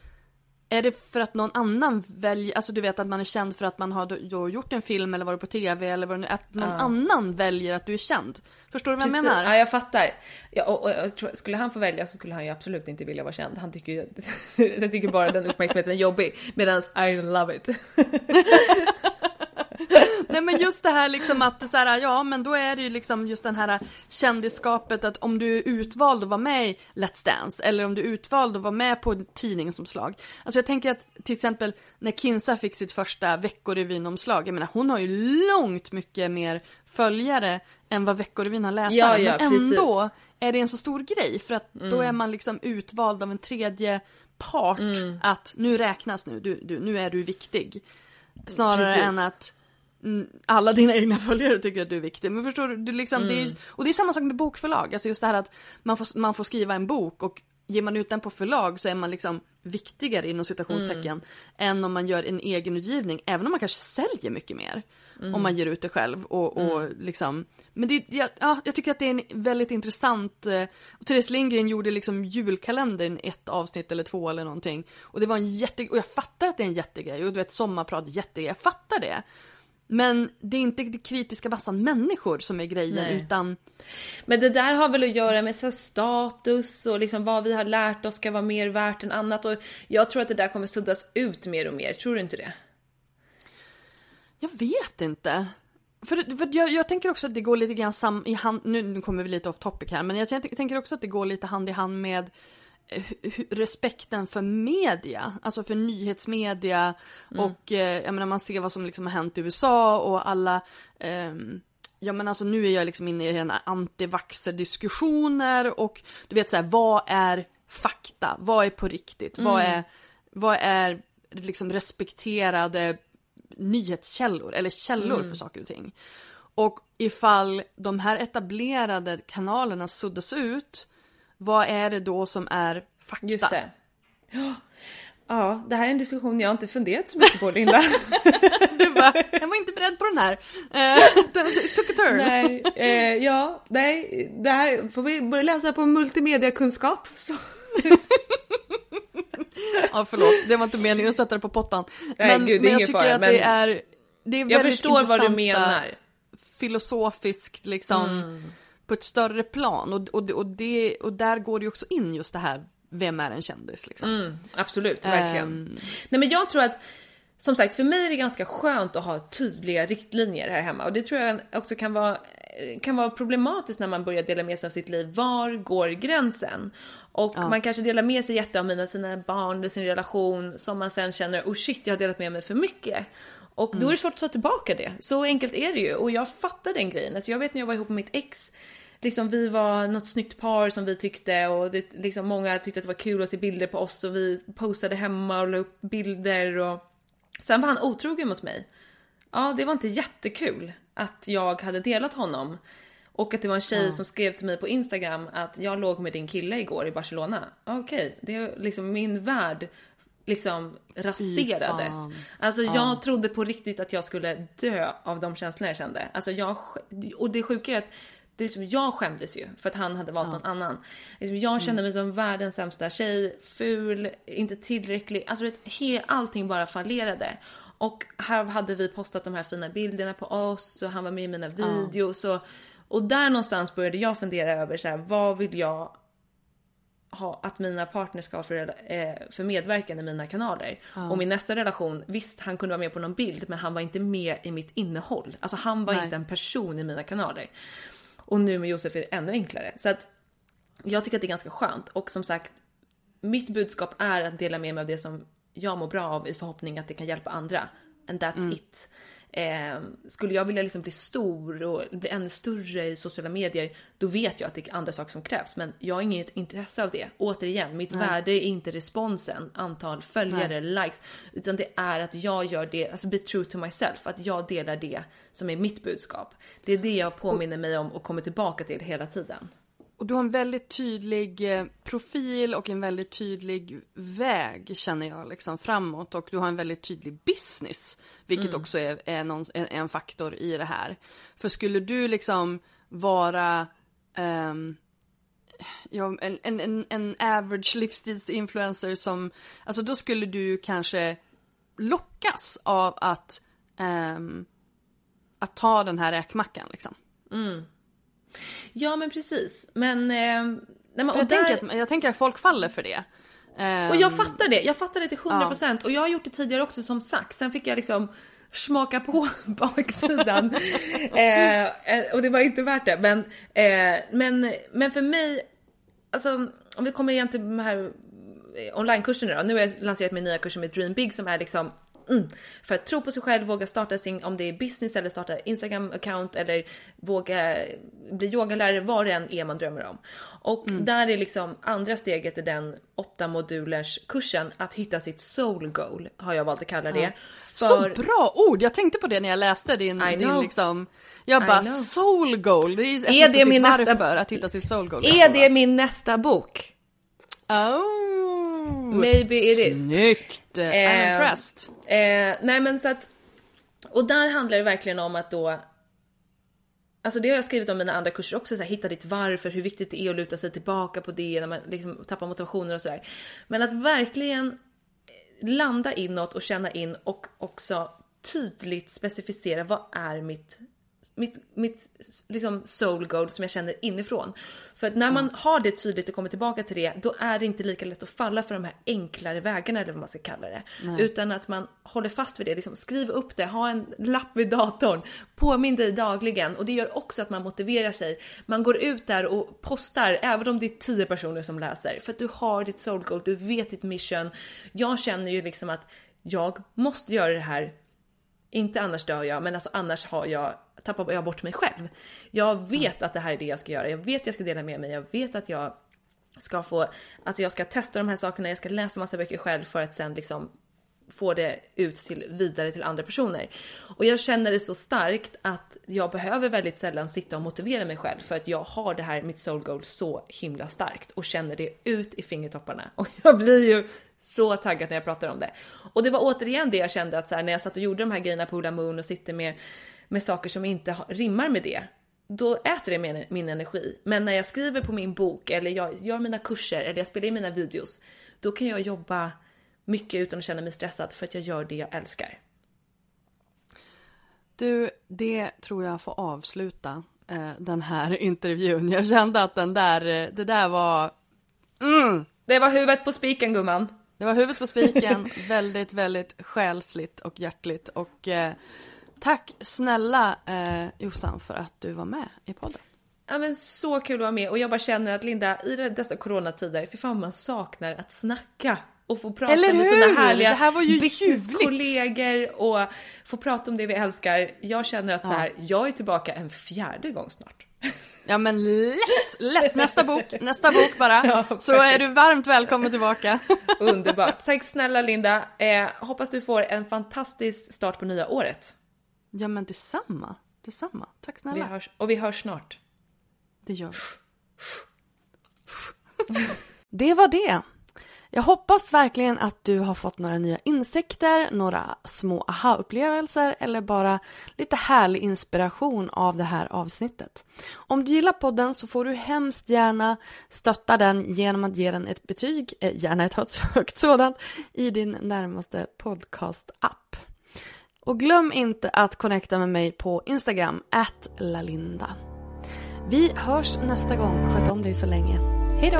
är det för att någon annan väljer, alltså du vet att man är känd för att man har gjort en film eller varit på TV eller vad det nu att någon annan väljer att du är känd. Förstår du vad jag Precis. menar? Ja, jag fattar. Ja, och, och, jag tror- skulle han få välja så skulle han ju absolut inte vilja vara känd. Han tycker ju, jag tycker bara den uppmärksamheten är jobbig. Medan I love it. Nej men just det här liksom att det så här, ja men då är det ju liksom just den här kändisskapet att om du är utvald att vara med i Let's Dance eller om du är utvald att vara med på tidningsomslag. Alltså jag tänker att till exempel när Kinsa fick sitt första Veckorevyn-omslag, jag menar hon har ju långt mycket mer följare än vad Veckorevyn har läsare. Ja, ja, men precis. ändå är det en så stor grej för att då är man liksom utvald av en tredje part att nu räknas nu, du, du, nu är du viktig. Snarare Precis. än att mm, alla dina egna följare tycker att du är viktig. Men förstår du, du liksom, det är ju, och det är samma sak med bokförlag. Alltså just det här att man får, man får skriva en bok och ger man ut den på förlag så är man liksom viktigare inom citationstecken än om man gör en egen utgivning. Även om man kanske säljer mycket mer. Om man ger ut det själv och, och liksom. Men det, ja, ja, jag tycker att det är en väldigt intressant. Eh, Therese Lindgren gjorde liksom julkalendern ett avsnitt eller två eller någonting. Och det var en jätte, och jag fattar att det är en jättegrej. Och du vet sommarprat, jättegrej, jag fattar det. Men det är inte det kritiska massan människor som är grejen Nej. utan Men det där har väl att göra med så status och liksom vad vi har lärt oss ska vara mer värt än annat. Och jag tror att det där kommer suddas ut mer och mer. Tror du inte det? Jag vet inte. För, för jag, jag tänker också att det går lite grann sam, i hand, nu, nu kommer vi lite off topic här, men jag tänker- tänker också att det går lite hand i hand med respekten för media, alltså för nyhetsmedia och eh, jag menar man ser vad som liksom har hänt i USA och alla ehm, Ja men alltså nu är jag liksom inne i den här antivaxer-diskussioner och du vet så här, vad är fakta? Vad är på riktigt? Vad är, vad är liksom respekterade nyhetskällor eller källor för saker och ting. Och ifall de här etablerade kanalerna suddas ut, vad är det då som är fakta? Just det. Ja, det här är en diskussion jag inte funderat så mycket på Linda. Du bara, jag var inte beredd på den här. Eh, it took a turn. nej, eh, ja, nej, det här får vi börja läsa på multimediakunskap. Så. Ja förlåt, det var inte meningen att sätta det på pottan. Nej, men, gud, men jag tycker fara, att men det är, det är Jag väldigt förstår vad du menar. Filosofiskt liksom, Mm. På ett större plan. Och, och, och, det, och där går det ju också in just det här, vem är en kändis liksom. Mm, absolut, verkligen. Ehm. Nej men jag tror att som sagt, för mig är det ganska skönt att ha tydliga riktlinjer här hemma och det tror jag också kan vara kan vara problematiskt när man börjar dela med sig av sitt liv. Var går gränsen? Och Ja. man kanske delar med sig jätte av sina barn eller sin relation som man sen känner oh shit jag har delat med mig för mycket. Och då är det svårt att ta tillbaka det. Så enkelt är det ju och jag fattar den grejen. Alltså jag vet när jag var ihop med mitt ex Liksom vi var något snyggt par som vi tyckte och det, liksom många tyckte att det var kul att se bilder på oss och vi postade hemma och la upp bilder och sen var han otrogen mot mig. Ja, det var inte jättekul att jag hade delat honom och att det var en tjej Ja. som skrev till mig på Instagram att jag låg med din kille igår i Barcelona. Okej, det är liksom min värld liksom raserades. fan. Alltså jag Ja. trodde på riktigt att jag skulle dö av de känslorna jag kände. Alltså jag, och det sjuka är att det är liksom, jag skämdes ju för att han hade valt någon annan. Liksom, jag kände mig som världens sämsta tjej, ful, inte tillräcklig. Alltså vet, he, allting bara fallerade. Och här hade vi postat de här fina bilderna på oss och han var med i mina videos. Och, och där någonstans började jag fundera över så här, vad vill jag ha att mina partners ska ha för, eh, för medverkan i mina kanaler. Och min nästa relation, visst han kunde vara med på någon bild men han var inte med i mitt innehåll. Alltså han var Nej. inte en person i mina kanaler. Och nu med Josef är det ännu enklare. Så att jag tycker att det är ganska skönt och som sagt mitt budskap är att dela med mig av det som jag mår bra av i förhoppning att det kan hjälpa andra. And that's it. Eh, skulle jag vilja liksom bli stor och bli ännu större i sociala medier, då vet jag att det är andra saker som krävs. Men jag har inget intresse av det. Återigen, mitt värde är inte responsen, antal följare, likes, utan det är att jag gör det, alltså be true to myself, att jag delar det som är mitt budskap. Det är det jag påminner mig om och kommer tillbaka till hela tiden. Och du har en väldigt tydlig eh, profil och en väldigt tydlig väg känner jag liksom framåt och du har en väldigt tydlig business. Vilket också är, är, någon, är en faktor i det här. För skulle du liksom vara ehm, ja, en, en, en, average livsstilsinfluencer som, alltså då skulle du kanske lockas av att, ehm, att ta den här räkmackan liksom. Ja men precis. Men... Eh, nej, men jag, där- tänker att, jag tänker att folk faller för det. Ehm, Och jag fattar det, jag fattar det till 100% och jag har gjort det tidigare också som sagt. Sen fick jag liksom smaka på baksidan. eh, eh, och det var inte värt det. Men, eh, men, men för mig, alltså om vi kommer igen till de här eh, onlinekurserna då. Nu har jag lanserat min nya kurs med Dream Big som är liksom Mm. För att tro på sig själv, våga starta sin, om det är business eller starta Instagram account eller våga bli yogalärare, vad det än är man drömmer om. Och där är liksom andra steget i den åtta modulers kursen att hitta sitt soul goal har jag valt att kalla det. Så bra ord! Jag tänkte på det när jag läste din, din liksom, jag bara soul goal, det är, Är det min nästa- varför, att hitta sitt soul goal. Är det min nästa bok? Oh! Maybe it is. Snyggt! I'm Eh, impressed. Eh, nej men så att, och där handlar det verkligen om att då Alltså det har jag skrivit om i mina andra kurser också, så här, hitta ditt varför, hur viktigt det är att luta sig tillbaka på det när man liksom tappar motivationen och sådär. Men att verkligen landa inåt och känna in och också tydligt specificera vad är mitt mitt, mitt liksom soul goal som jag känner inifrån. För att när man har det tydligt och kommer tillbaka till det, då är det inte lika lätt att falla för de här enklare vägarna eller vad man ska kalla det. Utan att man håller fast vid det, liksom skriv upp det, ha en lapp vid datorn, påminn dig dagligen och det gör också att man motiverar sig. Man går ut där och postar, även om det är 10 personer som läser, för att du har ditt soul goal, du vet ditt mission. Jag känner ju liksom att jag måste göra det här inte annars dör jag, men alltså annars har jag, tappar jag bort mig själv. Jag vet att det här är det jag ska göra. Jag vet att jag ska dela med mig. Jag vet att jag ska få, alltså jag ska testa de här sakerna. Jag ska läsa massa böcker själv för att sen liksom få det ut till, vidare till andra personer. Och jag känner det så starkt att jag behöver väldigt sällan sitta och motivera mig själv för att jag har det här, mitt soul goal så himla starkt och känner det ut i fingertopparna. Och jag blir ju så taggad när jag pratar om det. Och det var återigen det jag kände att så här, när jag satt och gjorde de här grejerna på Hula Moon och sitter med, med saker som inte rimmar med det då äter det min, min energi. Men när jag skriver på min bok eller jag gör mina kurser eller jag spelar in mina videos, då kan jag jobba mycket utan att känna mig stressad för att jag gör det jag älskar. Du, det tror jag får avsluta eh, den här intervjun. Jag kände att den där, eh, det där var... Mm, det var huvudet på spiken gumman. Det var huvudet på spiken, väldigt, väldigt själsligt och hjärtligt och eh, Tack snälla eh, Jossan för att du var med i podden. Ja men så kul att vara med och jag bara känner att Linda i dessa coronatider, för fan man saknar att snacka och få prata Eller med hur? sina härliga det här var ju businesskollegor och få prata om det vi älskar. Jag känner att ja. så här, jag är tillbaka en fjärde gång snart. Ja men lätt, lätt! Nästa bok, nästa bok bara. Ja, så är du varmt välkommen tillbaka. Underbart. Tack snälla Linda. Eh, hoppas du får en fantastisk start på nya året. Ja men detsamma. Detsamma. Tack snälla. Vi hörs, och vi hörs snart. Det gör vi. det var det. Jag hoppas verkligen att du har fått några nya insikter, några små aha-upplevelser eller bara lite härlig inspiration av det här avsnittet. Om du gillar podden så får du hemskt gärna stötta den genom att ge den ett betyg, eh, gärna ett högt sådant, i din närmaste podcast-app. Och glöm inte att connecta med mig på Instagram, at lalinda. Vi hörs nästa gång. Sköt om dig så länge. Hej då!